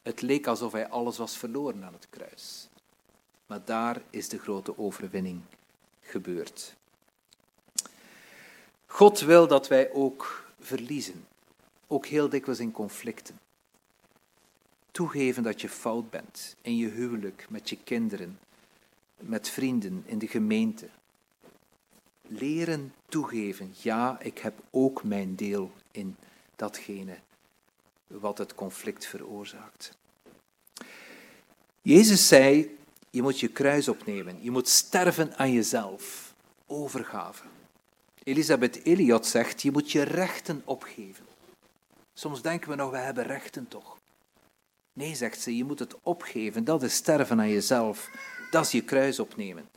Het leek alsof hij alles was verloren aan het kruis. Maar daar is de grote overwinning gebeurd. God wil dat wij ook verliezen, ook heel dikwijls in conflicten. Toegeven dat je fout bent in je huwelijk, met je kinderen, met vrienden, in de gemeente. Leren toegeven, ja, ik heb ook mijn deel in datgene wat het conflict veroorzaakt. Jezus zei, je moet je kruis opnemen, je moet sterven aan jezelf, overgave. Elisabeth Eliot zegt, je moet je rechten opgeven. Soms denken we nog, we hebben rechten toch. Nee, zegt ze, je moet het opgeven, dat is sterven aan jezelf, dat is je kruis opnemen.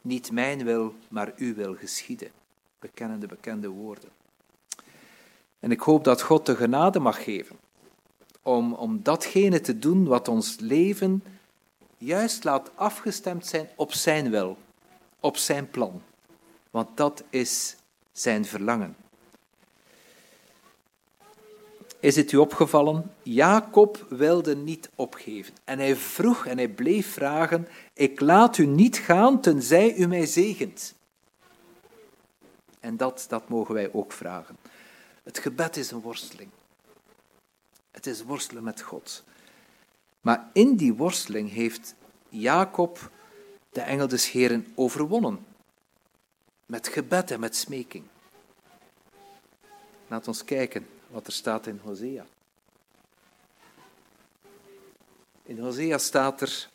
Niet mijn wil, maar uw wil geschieden. We kennen de bekende woorden. En ik hoop dat God de genade mag geven om, om datgene te doen wat ons leven juist laat afgestemd zijn op Zijn wil, op Zijn plan. Want dat is Zijn verlangen. Is het u opgevallen? Jacob wilde niet opgeven. En hij vroeg en hij bleef vragen: Ik laat u niet gaan tenzij u mij zegent. En dat, dat mogen wij ook vragen. Het gebed is een worsteling. Het is worstelen met God. Maar in die worsteling heeft Jacob de engel des Heren overwonnen. Met gebed en met smeking. Laat ons kijken wat er staat in Hosea. In Hosea staat er,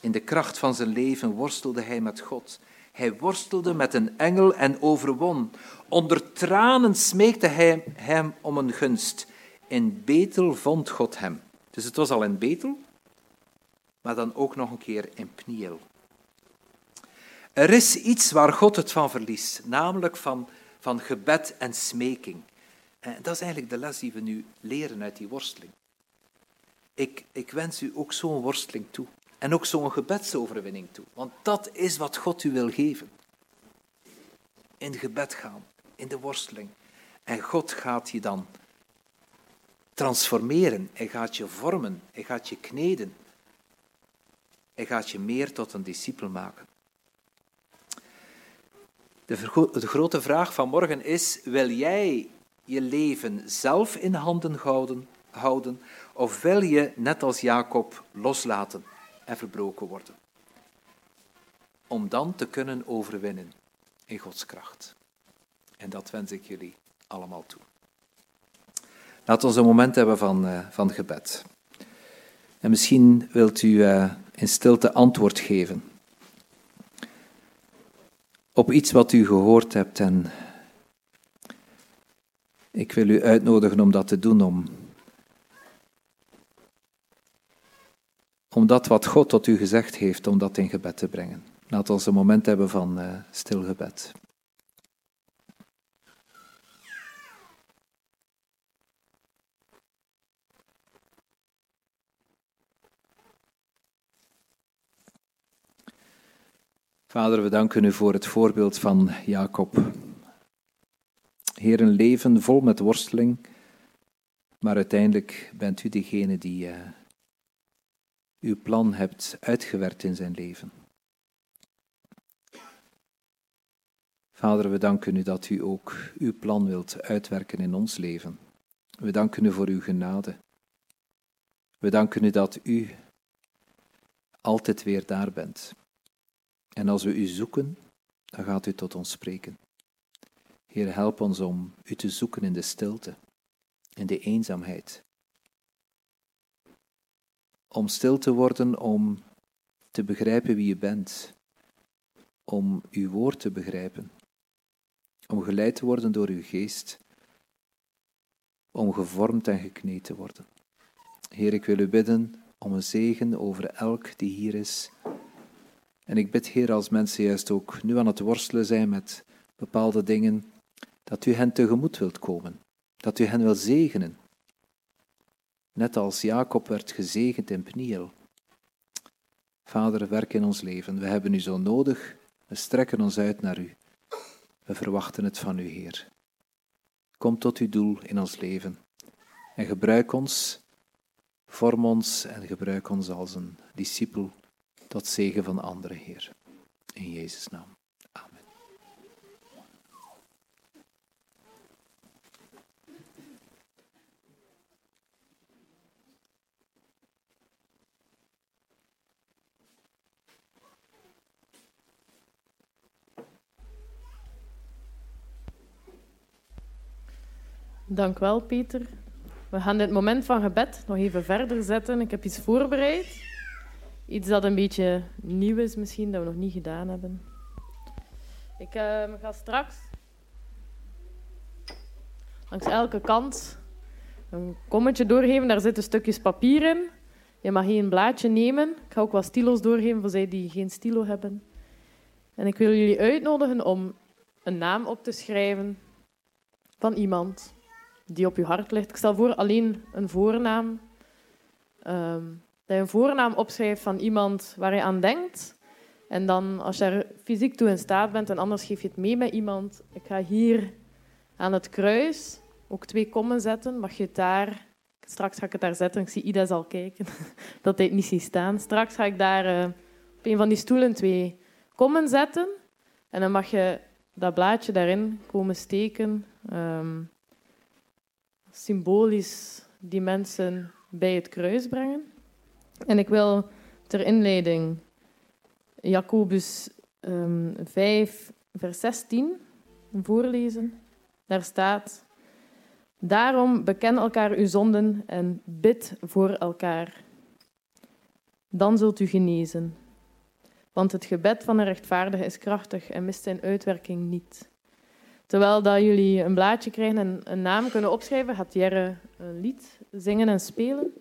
in de kracht van zijn leven worstelde hij met God. Hij worstelde met een engel en overwon. Onder tranen smeekte hij hem om een gunst. In Betel vond God hem. Dus het was al in Betel, maar dan ook nog een keer in Pniel. Er is iets waar God het van verliest, namelijk van, van gebed en smeking. En dat is eigenlijk de les die we nu leren uit die worsteling. Ik, ik wens u ook zo'n worsteling toe. En ook zo'n gebedsoverwinning toe. Want dat is wat God u wil geven. in gebed gaan, in de worsteling. En God gaat je dan transformeren. Hij gaat je vormen. Hij gaat je kneden. Hij gaat je meer tot een discipel maken. De, de grote vraag van morgen is: wil jij je leven zelf in handen houden, houden of wil je, net als Jacob, loslaten en verbroken worden? Om dan te kunnen overwinnen in Gods kracht. En dat wens ik jullie allemaal toe. Laten we een moment hebben van, uh, van gebed. En misschien wilt u uh, in stilte antwoord geven op iets wat u gehoord hebt. En ik wil u uitnodigen om dat te doen, om, om dat wat God tot u gezegd heeft, om dat in gebed te brengen. Laten we een moment hebben van uh, stil gebed. Vader, we danken u voor het voorbeeld van Jacob. Heer, een leven vol met worsteling, maar uiteindelijk bent u degene die uh, uw plan hebt uitgewerkt in zijn leven. Vader, we danken u dat u ook uw plan wilt uitwerken in ons leven. We danken u voor uw genade. We danken u dat u altijd weer daar bent. En als we u zoeken, dan gaat u tot ons spreken. Heer, help ons om u te zoeken in de stilte, in de eenzaamheid. Om stil te worden, om te begrijpen wie u bent, om uw woord te begrijpen, om geleid te worden door uw geest, om gevormd en gekneed te worden. Heer, ik wil u bidden om een zegen over elk die hier is en ik bid, Heer, als mensen juist ook nu aan het worstelen zijn met bepaalde dingen, dat u hen tegemoet wilt komen, dat u hen wil zegenen. Net als Jacob werd gezegend in Pniel. Vader, werk in ons leven. We hebben u zo nodig. We strekken ons uit naar u. We verwachten het van u, Heer. Kom tot uw doel in ons leven en gebruik ons, vorm ons en gebruik ons als een discipel tot zegen van anderen, Heer. In Jezus' naam. Amen. Dank wel, Pieter. We gaan dit moment van gebed nog even verder zetten. Ik heb iets voorbereid. Iets dat een beetje nieuw is misschien, dat we nog niet gedaan hebben. Ik uh, ga straks langs elke kant een kommetje doorgeven. Daar zitten stukjes papier in. Je mag geen blaadje nemen. Ik ga ook wat stilo's doorgeven voor zij die geen stilo hebben. En ik wil jullie uitnodigen om een naam op te schrijven van iemand die op je hart ligt. Ik stel voor alleen een voornaam. Um, dat je een voornaam opschrijft van iemand waar je aan denkt. En dan, als je er fysiek toe in staat bent, en anders geef je het mee met iemand. Ik ga hier aan het kruis ook twee kommen zetten. Mag je het daar... Straks ga ik het daar zetten. Ik zie Ida zal kijken dat hij het niet ziet staan. Straks ga ik daar uh, op een van die stoelen twee kommen zetten. En dan mag je dat blaadje daarin komen steken. Um, symbolisch die mensen bij het kruis brengen. En ik wil ter inleiding Jacobus um, 5, vers 16 voorlezen. Daar staat: Daarom beken elkaar uw zonden en bid voor elkaar. Dan zult u genezen. Want het gebed van een rechtvaardige is krachtig en mist zijn uitwerking niet. Terwijl dat jullie een blaadje krijgen en een naam kunnen opschrijven, gaat Jerre een lied zingen en spelen.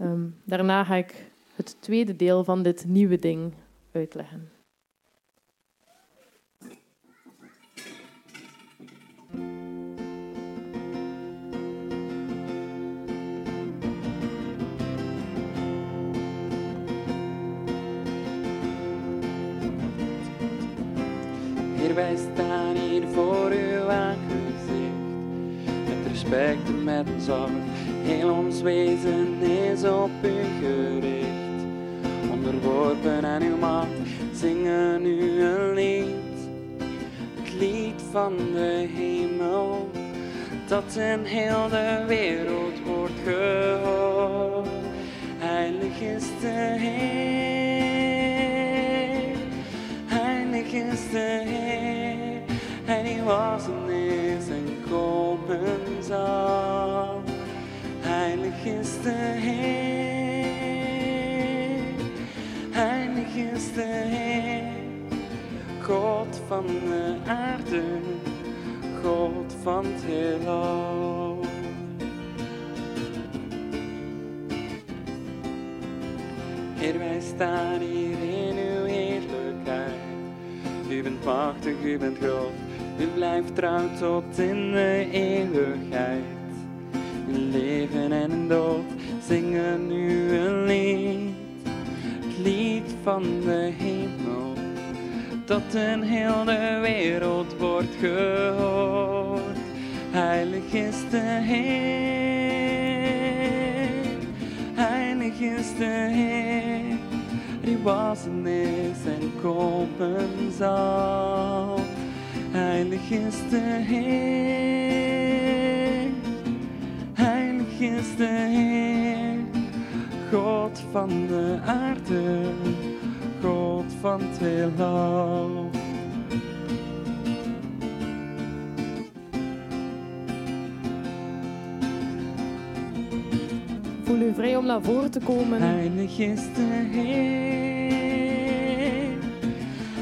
Um, daarna ga ik het tweede deel van dit nieuwe ding uitleggen. Hier wij staan voor uw aangezicht. Met respect met zorg, heel ons wezen is op u gericht. Onderworpen aan uw macht, zingen u een lied. Het lied van de hemel, dat in heel de wereld wordt gehoord. Heilig is de Heer, heilig is de Heer. Hij die was en is en komen zal. Heilig is de Heer, heilig is de Heer. God van de aarde, God van het heelal. Heer, wij staan hier in uw heerlijkheid. U bent machtig, u bent groot, u blijft trouw tot in de eeuwigheid. Leven en dood zingen u een lied, het lied van de hemel, dat in heel de wereld wordt gehoord. Heilig is de Heer, heilig is de Heer, die was en is en komen zal. Heilig is de Heer, heilig is de Heer, God van de aarde, God van het heelal. Voel u vrij om naar voren te komen. Heilig is de Heer,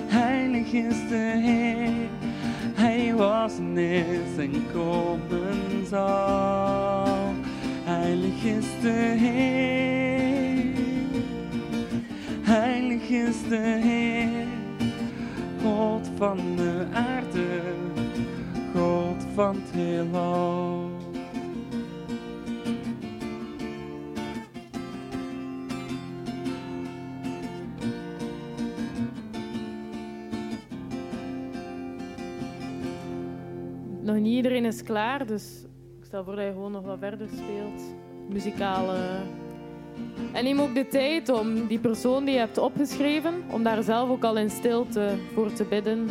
heilig is de Heer, Hij was is en komen zal. Heilig is de Heer, heilig is de Heer, God van de aarde, God van het heelal. Iedereen is klaar, dus ik stel voor dat je gewoon nog wat verder speelt. Muzikale. En neem ook de tijd om die persoon die je hebt opgeschreven, om daar zelf ook al in stilte voor te bidden.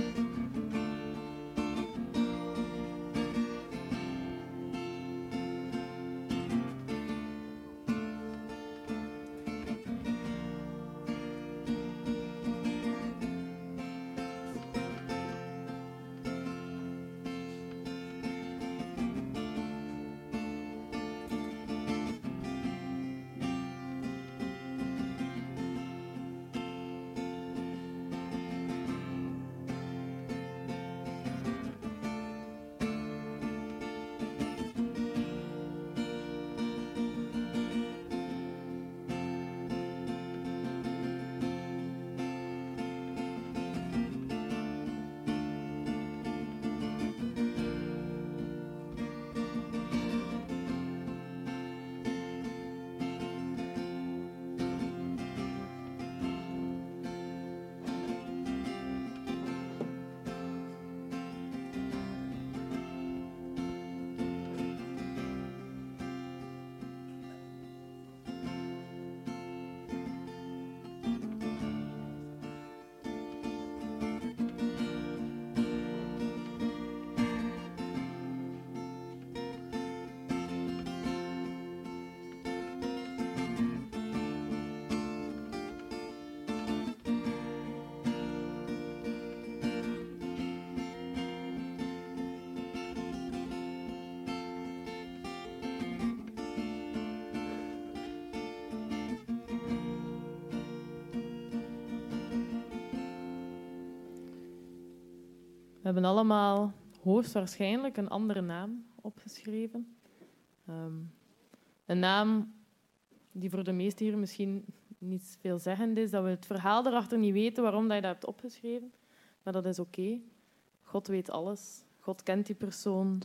Hebben allemaal hoogstwaarschijnlijk een andere naam opgeschreven. Ehm, een naam die voor de meesten hier misschien niet veelzeggend is, dat we het verhaal erachter niet weten waarom dat je dat hebt opgeschreven. Maar dat is oké. God weet alles. God kent die persoon.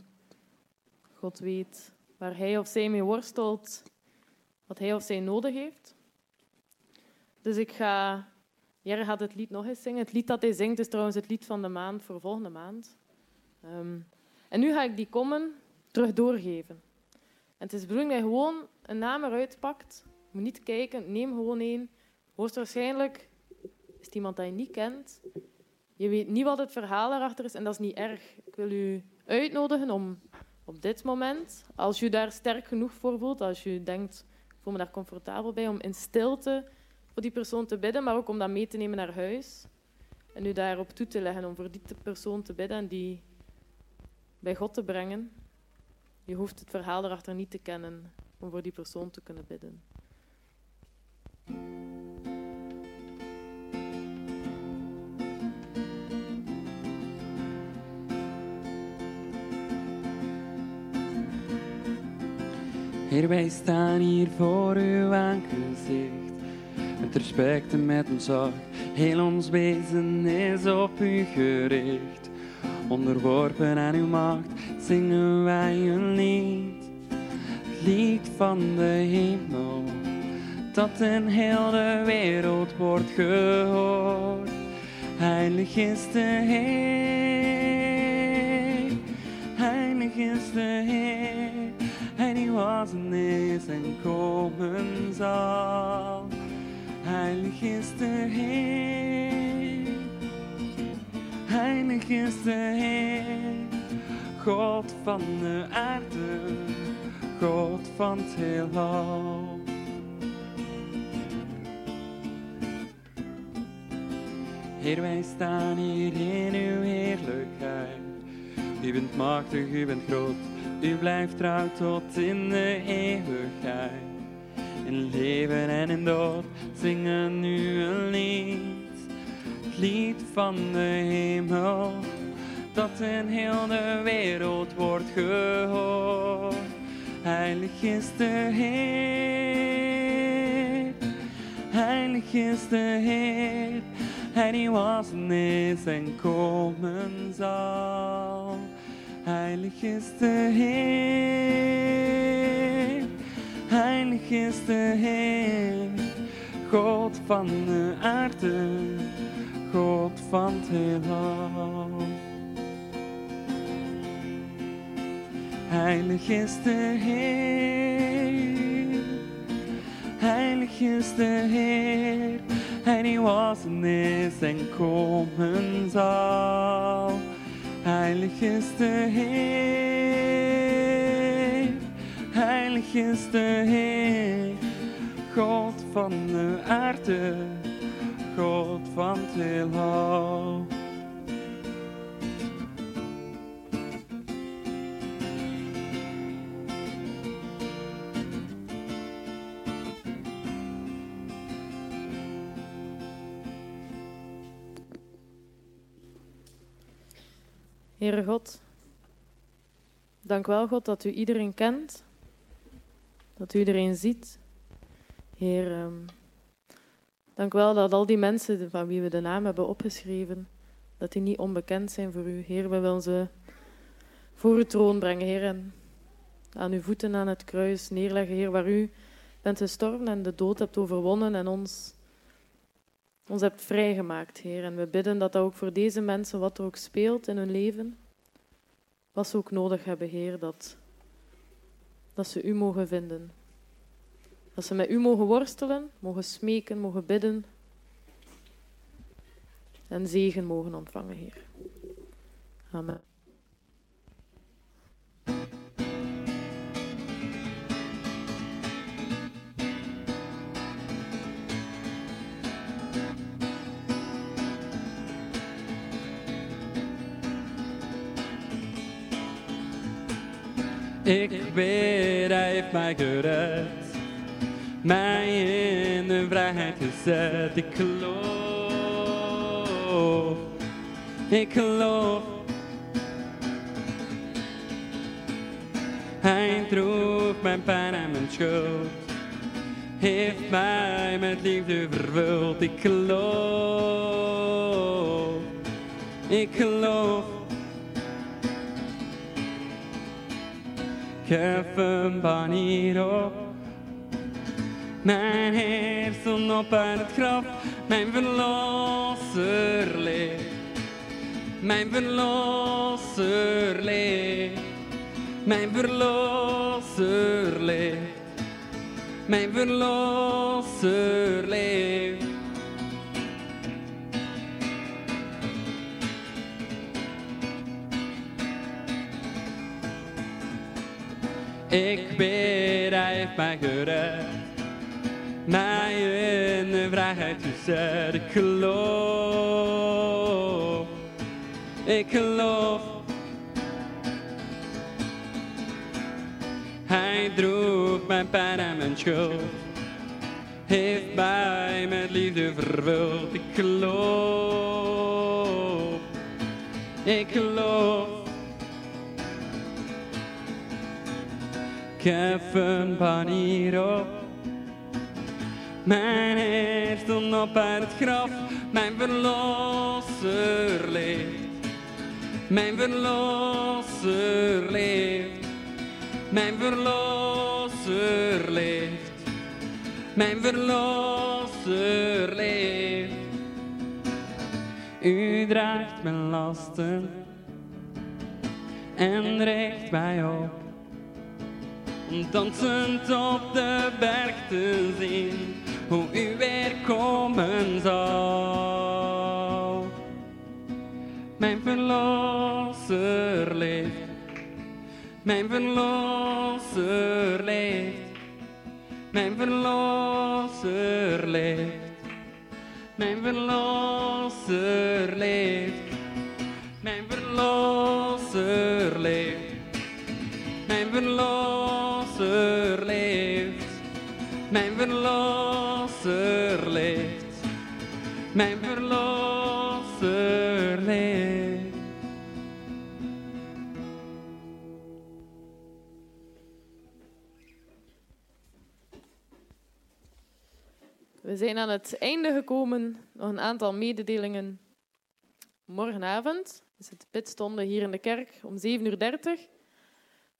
God weet waar hij of zij mee worstelt, wat hij of zij nodig heeft. Dus ik ga Jerry gaat het lied nog eens zingen. Het lied dat hij zingt is trouwens het lied van de maand voor volgende maand. Ehm, en nu ga ik die kommen terug doorgeven. En het is de bedoeling dat je gewoon een naam eruit pakt. Je moet niet kijken, neem gewoon één. Hoogstwaarschijnlijk is het iemand dat je niet kent. Je weet niet wat het verhaal erachter is en dat is niet erg. Ik wil u uitnodigen om op dit moment, als je daar sterk genoeg voor voelt, als je denkt, ik voel me daar comfortabel bij, om in stilte voor die persoon te bidden, maar ook om dat mee te nemen naar huis. En u daarop toe te leggen om voor die persoon te bidden en die bij God te brengen. Je hoeft het verhaal erachter niet te kennen om voor die persoon te kunnen bidden. Heer, wij staan hier voor uw aangezicht. Respect en met een zorg. Heel ons wezen is op u gericht. Onderworpen aan uw macht zingen wij een lied. Het lied van de hemel. Dat in heel de wereld wordt gehoord. Heilig is de Heer. Heilig is de Heer. Hij die was en is en komen zal. Heilig is de Heer. Heilig is de Heer. God van de aarde. God van het heelal. Heer, wij staan hier in uw heerlijkheid. U bent machtig, u bent groot. U blijft trouw tot in de eeuwigheid. In leven en in dood zingen nu een lied. Het lied van de hemel. Dat in heel de wereld wordt gehoord. Heilig is de Heer. Heilig is de Heer. Hij was en is en komen zal. Heilig is de Heer. Heilig is de Heer. God van de aarde. God van het heelal. Heilig is de Heer. Heilig is de Heer. Hij was en is en komen zal. Heilig is de Heer. Is de. God van de aarde. God van het heelal. Heere God, dank wel God dat u iedereen kent, dat u iedereen ziet. Heer, ehm, dank wel dat al die mensen van wie we de naam hebben opgeschreven, dat die niet onbekend zijn voor u. Heer, we willen ze voor uw troon brengen, Heer, en aan uw voeten aan het kruis neerleggen, Heer, waar u bent gestorven en de dood hebt overwonnen en ons, ons hebt vrijgemaakt, Heer. En we bidden dat dat ook voor deze mensen, wat er ook speelt in hun leven, wat ze ook nodig hebben, Heer, dat, dat ze u mogen vinden. Dat ze met u mogen worstelen, mogen smeken, mogen bidden en zegen mogen ontvangen, Heer. Amen. Ik weet, hij heeft mij gered. Mij in de vrijheid gezet. Ik geloof. Ik geloof. Hij droeg mijn pijn en mijn schuld. Heeft mij met liefde vervuld. Ik geloof. Ik geloof. Hef een banier op. Mijn stond op uit het graf, mijn verlosser leeft. Mijn verlosser leeft. Mijn verlosser leeft. Mijn verlosser leeft. Ik bid, hij mij gered. Mij in de vrijheid gezet. Ik geloof. Ik geloof. Hij droeg mijn pijn en mijn schuld. Heeft mij met liefde vervuld. Ik geloof. Ik geloof. Een banier op. Mijn heer stond op uit het graf. Mijn verlosser leeft. Mijn verlosser leeft. Mijn verlosser leeft. Mijn verlosser leeft. U draagt mijn lasten en richt mij op. Om dansend op de berg te zien hoe u weer komen zal. Mijn verlosser leeft. Mijn verlosser leeft. Mijn verlosser leeft. Mijn verlosser leeft. Mijn verlosser leeft. Mijn verlosser leeft. Mijn verlosser leeft. Mijn verlosser leeft. We zijn aan het einde gekomen. Nog een aantal mededelingen. Morgenavond is het bidstonden hier in de kerk om 7.30 uur.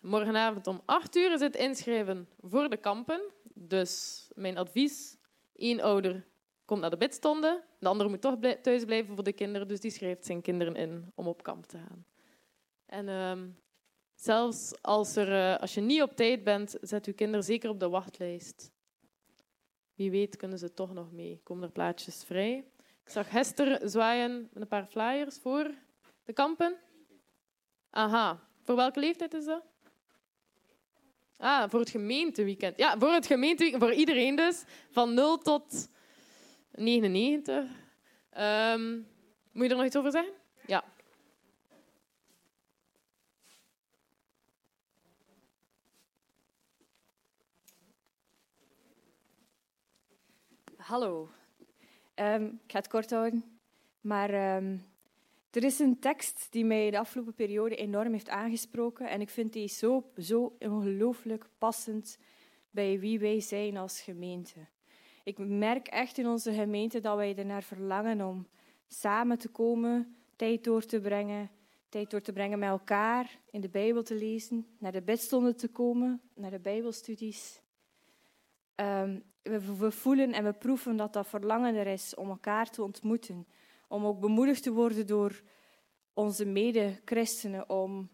Morgenavond om 8 uur is het inschrijven voor de kampen. Dus mijn advies, één ouder komt naar de bidstonden, de andere moet toch thuis blijven voor de kinderen, dus die schrijft zijn kinderen in om op kamp te gaan. En ehm, zelfs als, er, eh, als je niet op tijd bent, zet uw kinderen zeker op de wachtlijst. Wie weet kunnen ze toch nog mee. Komen er plaatjes vrij. Ik zag Hester zwaaien met een paar flyers voor de kampen. Aha. Voor welke leeftijd is dat? Ah, voor het gemeenteweekend. Ja, voor het gemeenteweekend, voor iedereen dus. Van 0 tot 99. Ehm, moet je er nog iets over zeggen? Ja. Hallo. Ehm, ik ga het kort houden. Maar ehm, er is een tekst die mij de afgelopen periode enorm heeft aangesproken. En ik vind die zo, zo ongelooflijk passend bij wie wij zijn als gemeente. Ik merk echt in onze gemeente dat wij ernaar verlangen om samen te komen, tijd door te brengen, tijd door te brengen met elkaar, in de Bijbel te lezen, naar de bedstonden te komen, naar de Bijbelstudies. Ehm, we, we voelen en we proeven dat dat verlangen er is om elkaar te ontmoeten. Om ook bemoedigd te worden door onze mede-christenen. Om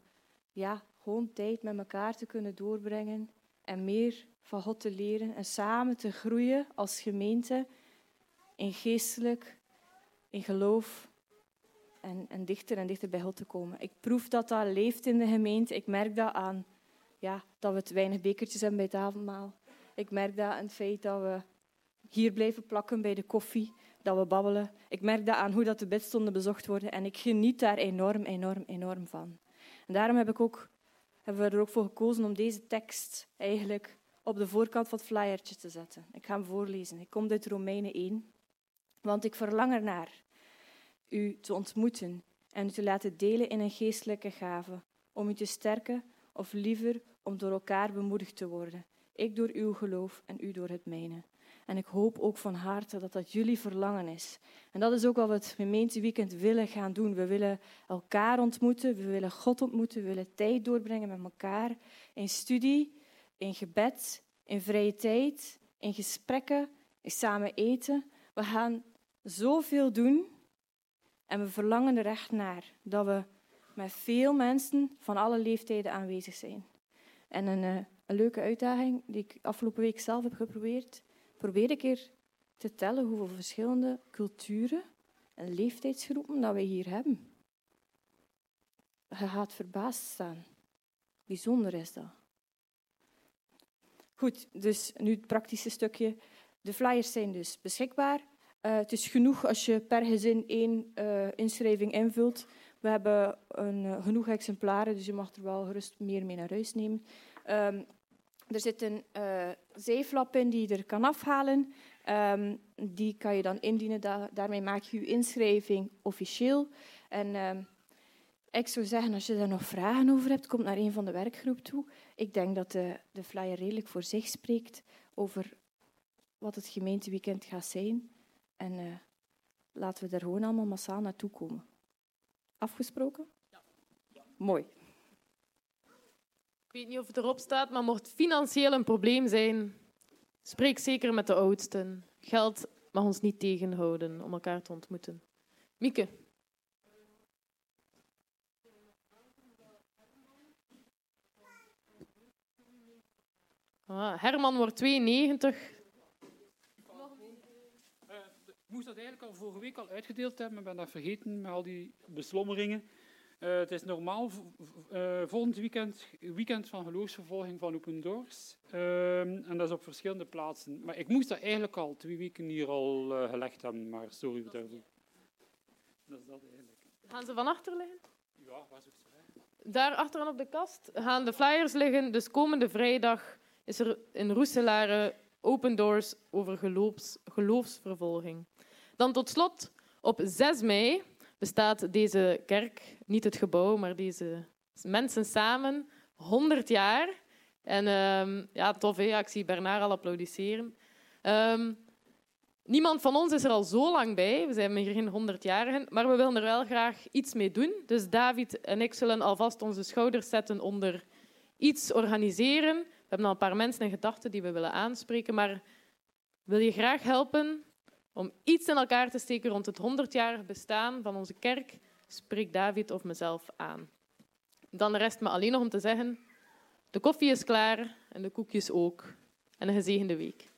ja, gewoon tijd met elkaar te kunnen doorbrengen. En meer van God te leren. En samen te groeien als gemeente. In geestelijk, in geloof. En, en dichter en dichter bij God te komen. Ik proef dat dat leeft in de gemeente. Ik merk dat aan ja, dat we te weinig bekertjes hebben bij het avondmaal. Ik merk dat aan het feit dat we hier blijven plakken bij de koffie, dat we babbelen. Ik merk dat aan hoe dat de bidstonden bezocht worden en ik geniet daar enorm, enorm, enorm van. En daarom heb ik ook, hebben we er ook voor gekozen om deze tekst eigenlijk op de voorkant van het flyertje te zetten. Ik ga hem voorlezen. Ik kom uit Romeinen 1. Want ik verlang ernaar u te ontmoeten en u te laten delen in een geestelijke gave, om u te sterken of liever om door elkaar bemoedigd te worden. Ik door uw geloof en u door het mijne. En ik hoop ook van harte dat dat jullie verlangen is. En dat is ook wat we het gemeenteweekend willen gaan doen. We willen elkaar ontmoeten, we willen God ontmoeten, we willen tijd doorbrengen met elkaar. In studie, in gebed, in vrije tijd, in gesprekken, in samen eten. We gaan zoveel doen. En we verlangen er echt naar dat we met veel mensen van alle leeftijden aanwezig zijn. En een, eh, een leuke uitdaging die ik afgelopen week zelf heb geprobeerd, probeer ik keer te tellen hoeveel verschillende culturen en leeftijdsgroepen dat wij hier hebben. Je gaat verbaasd staan. Bijzonder is dat. Goed, dus nu het praktische stukje. De flyers zijn dus beschikbaar. Uh, het is genoeg als je per gezin één uh, inschrijving invult. We hebben een, uh, genoeg exemplaren, dus je mag er wel gerust meer mee naar huis nemen. Er zit een zeeflap in die je er kan afhalen. Um, die kan je dan indienen. Da daarmee maak je je inschrijving officieel. En um, ik zou zeggen, als je daar nog vragen over hebt, kom naar een van de werkgroep toe. Ik denk dat de, de flyer redelijk voor zich spreekt over wat het gemeenteweekend gaat zijn. En uh, laten we er gewoon allemaal massaal naartoe komen. Afgesproken? Ja. ja. Mooi. Ik weet niet of het erop staat, maar mocht financieel een probleem zijn, spreek zeker met de oudsten. Geld mag ons niet tegenhouden om elkaar te ontmoeten. Mieke. Ah, Herman wordt 92. Ik moest dat eigenlijk al vorige week al uitgedeeld hebben, maar ben dat vergeten met al die beslommeringen. Uh, het is normaal uh, volgend weekend, weekend van geloofsvervolging van Open Doors. Uh, en dat is op verschillende plaatsen. Maar ik moest dat eigenlijk al twee weken hier al uh, gelegd hebben, maar sorry daarvoor. Dat is dat eigenlijk. Gaan ze van achter liggen? Ja, waar zoekt ze Daar achteraan op de kast gaan de flyers liggen. Dus komende vrijdag is er in Roeselare Open Doors over geloofs, geloofsvervolging. Dan tot slot, op 6 mei bestaat deze kerk, niet het gebouw, maar deze mensen samen, 100 jaar. En um, ja, tof, hè? Ik zie Bernard al applaudisseren. Um, niemand van ons is er al zo lang bij, we zijn hier geen 100-jarigen, maar we willen er wel graag iets mee doen. Dus David en ik zullen alvast onze schouders zetten onder iets organiseren. We hebben al een paar mensen in gedachten die we willen aanspreken, maar wil je graag helpen? Om iets in elkaar te steken rond het 100-jarig bestaan van onze kerk, spreek David of mezelf aan. Dan rest me alleen nog om te zeggen: de koffie is klaar en de koekjes ook. En een gezegende week.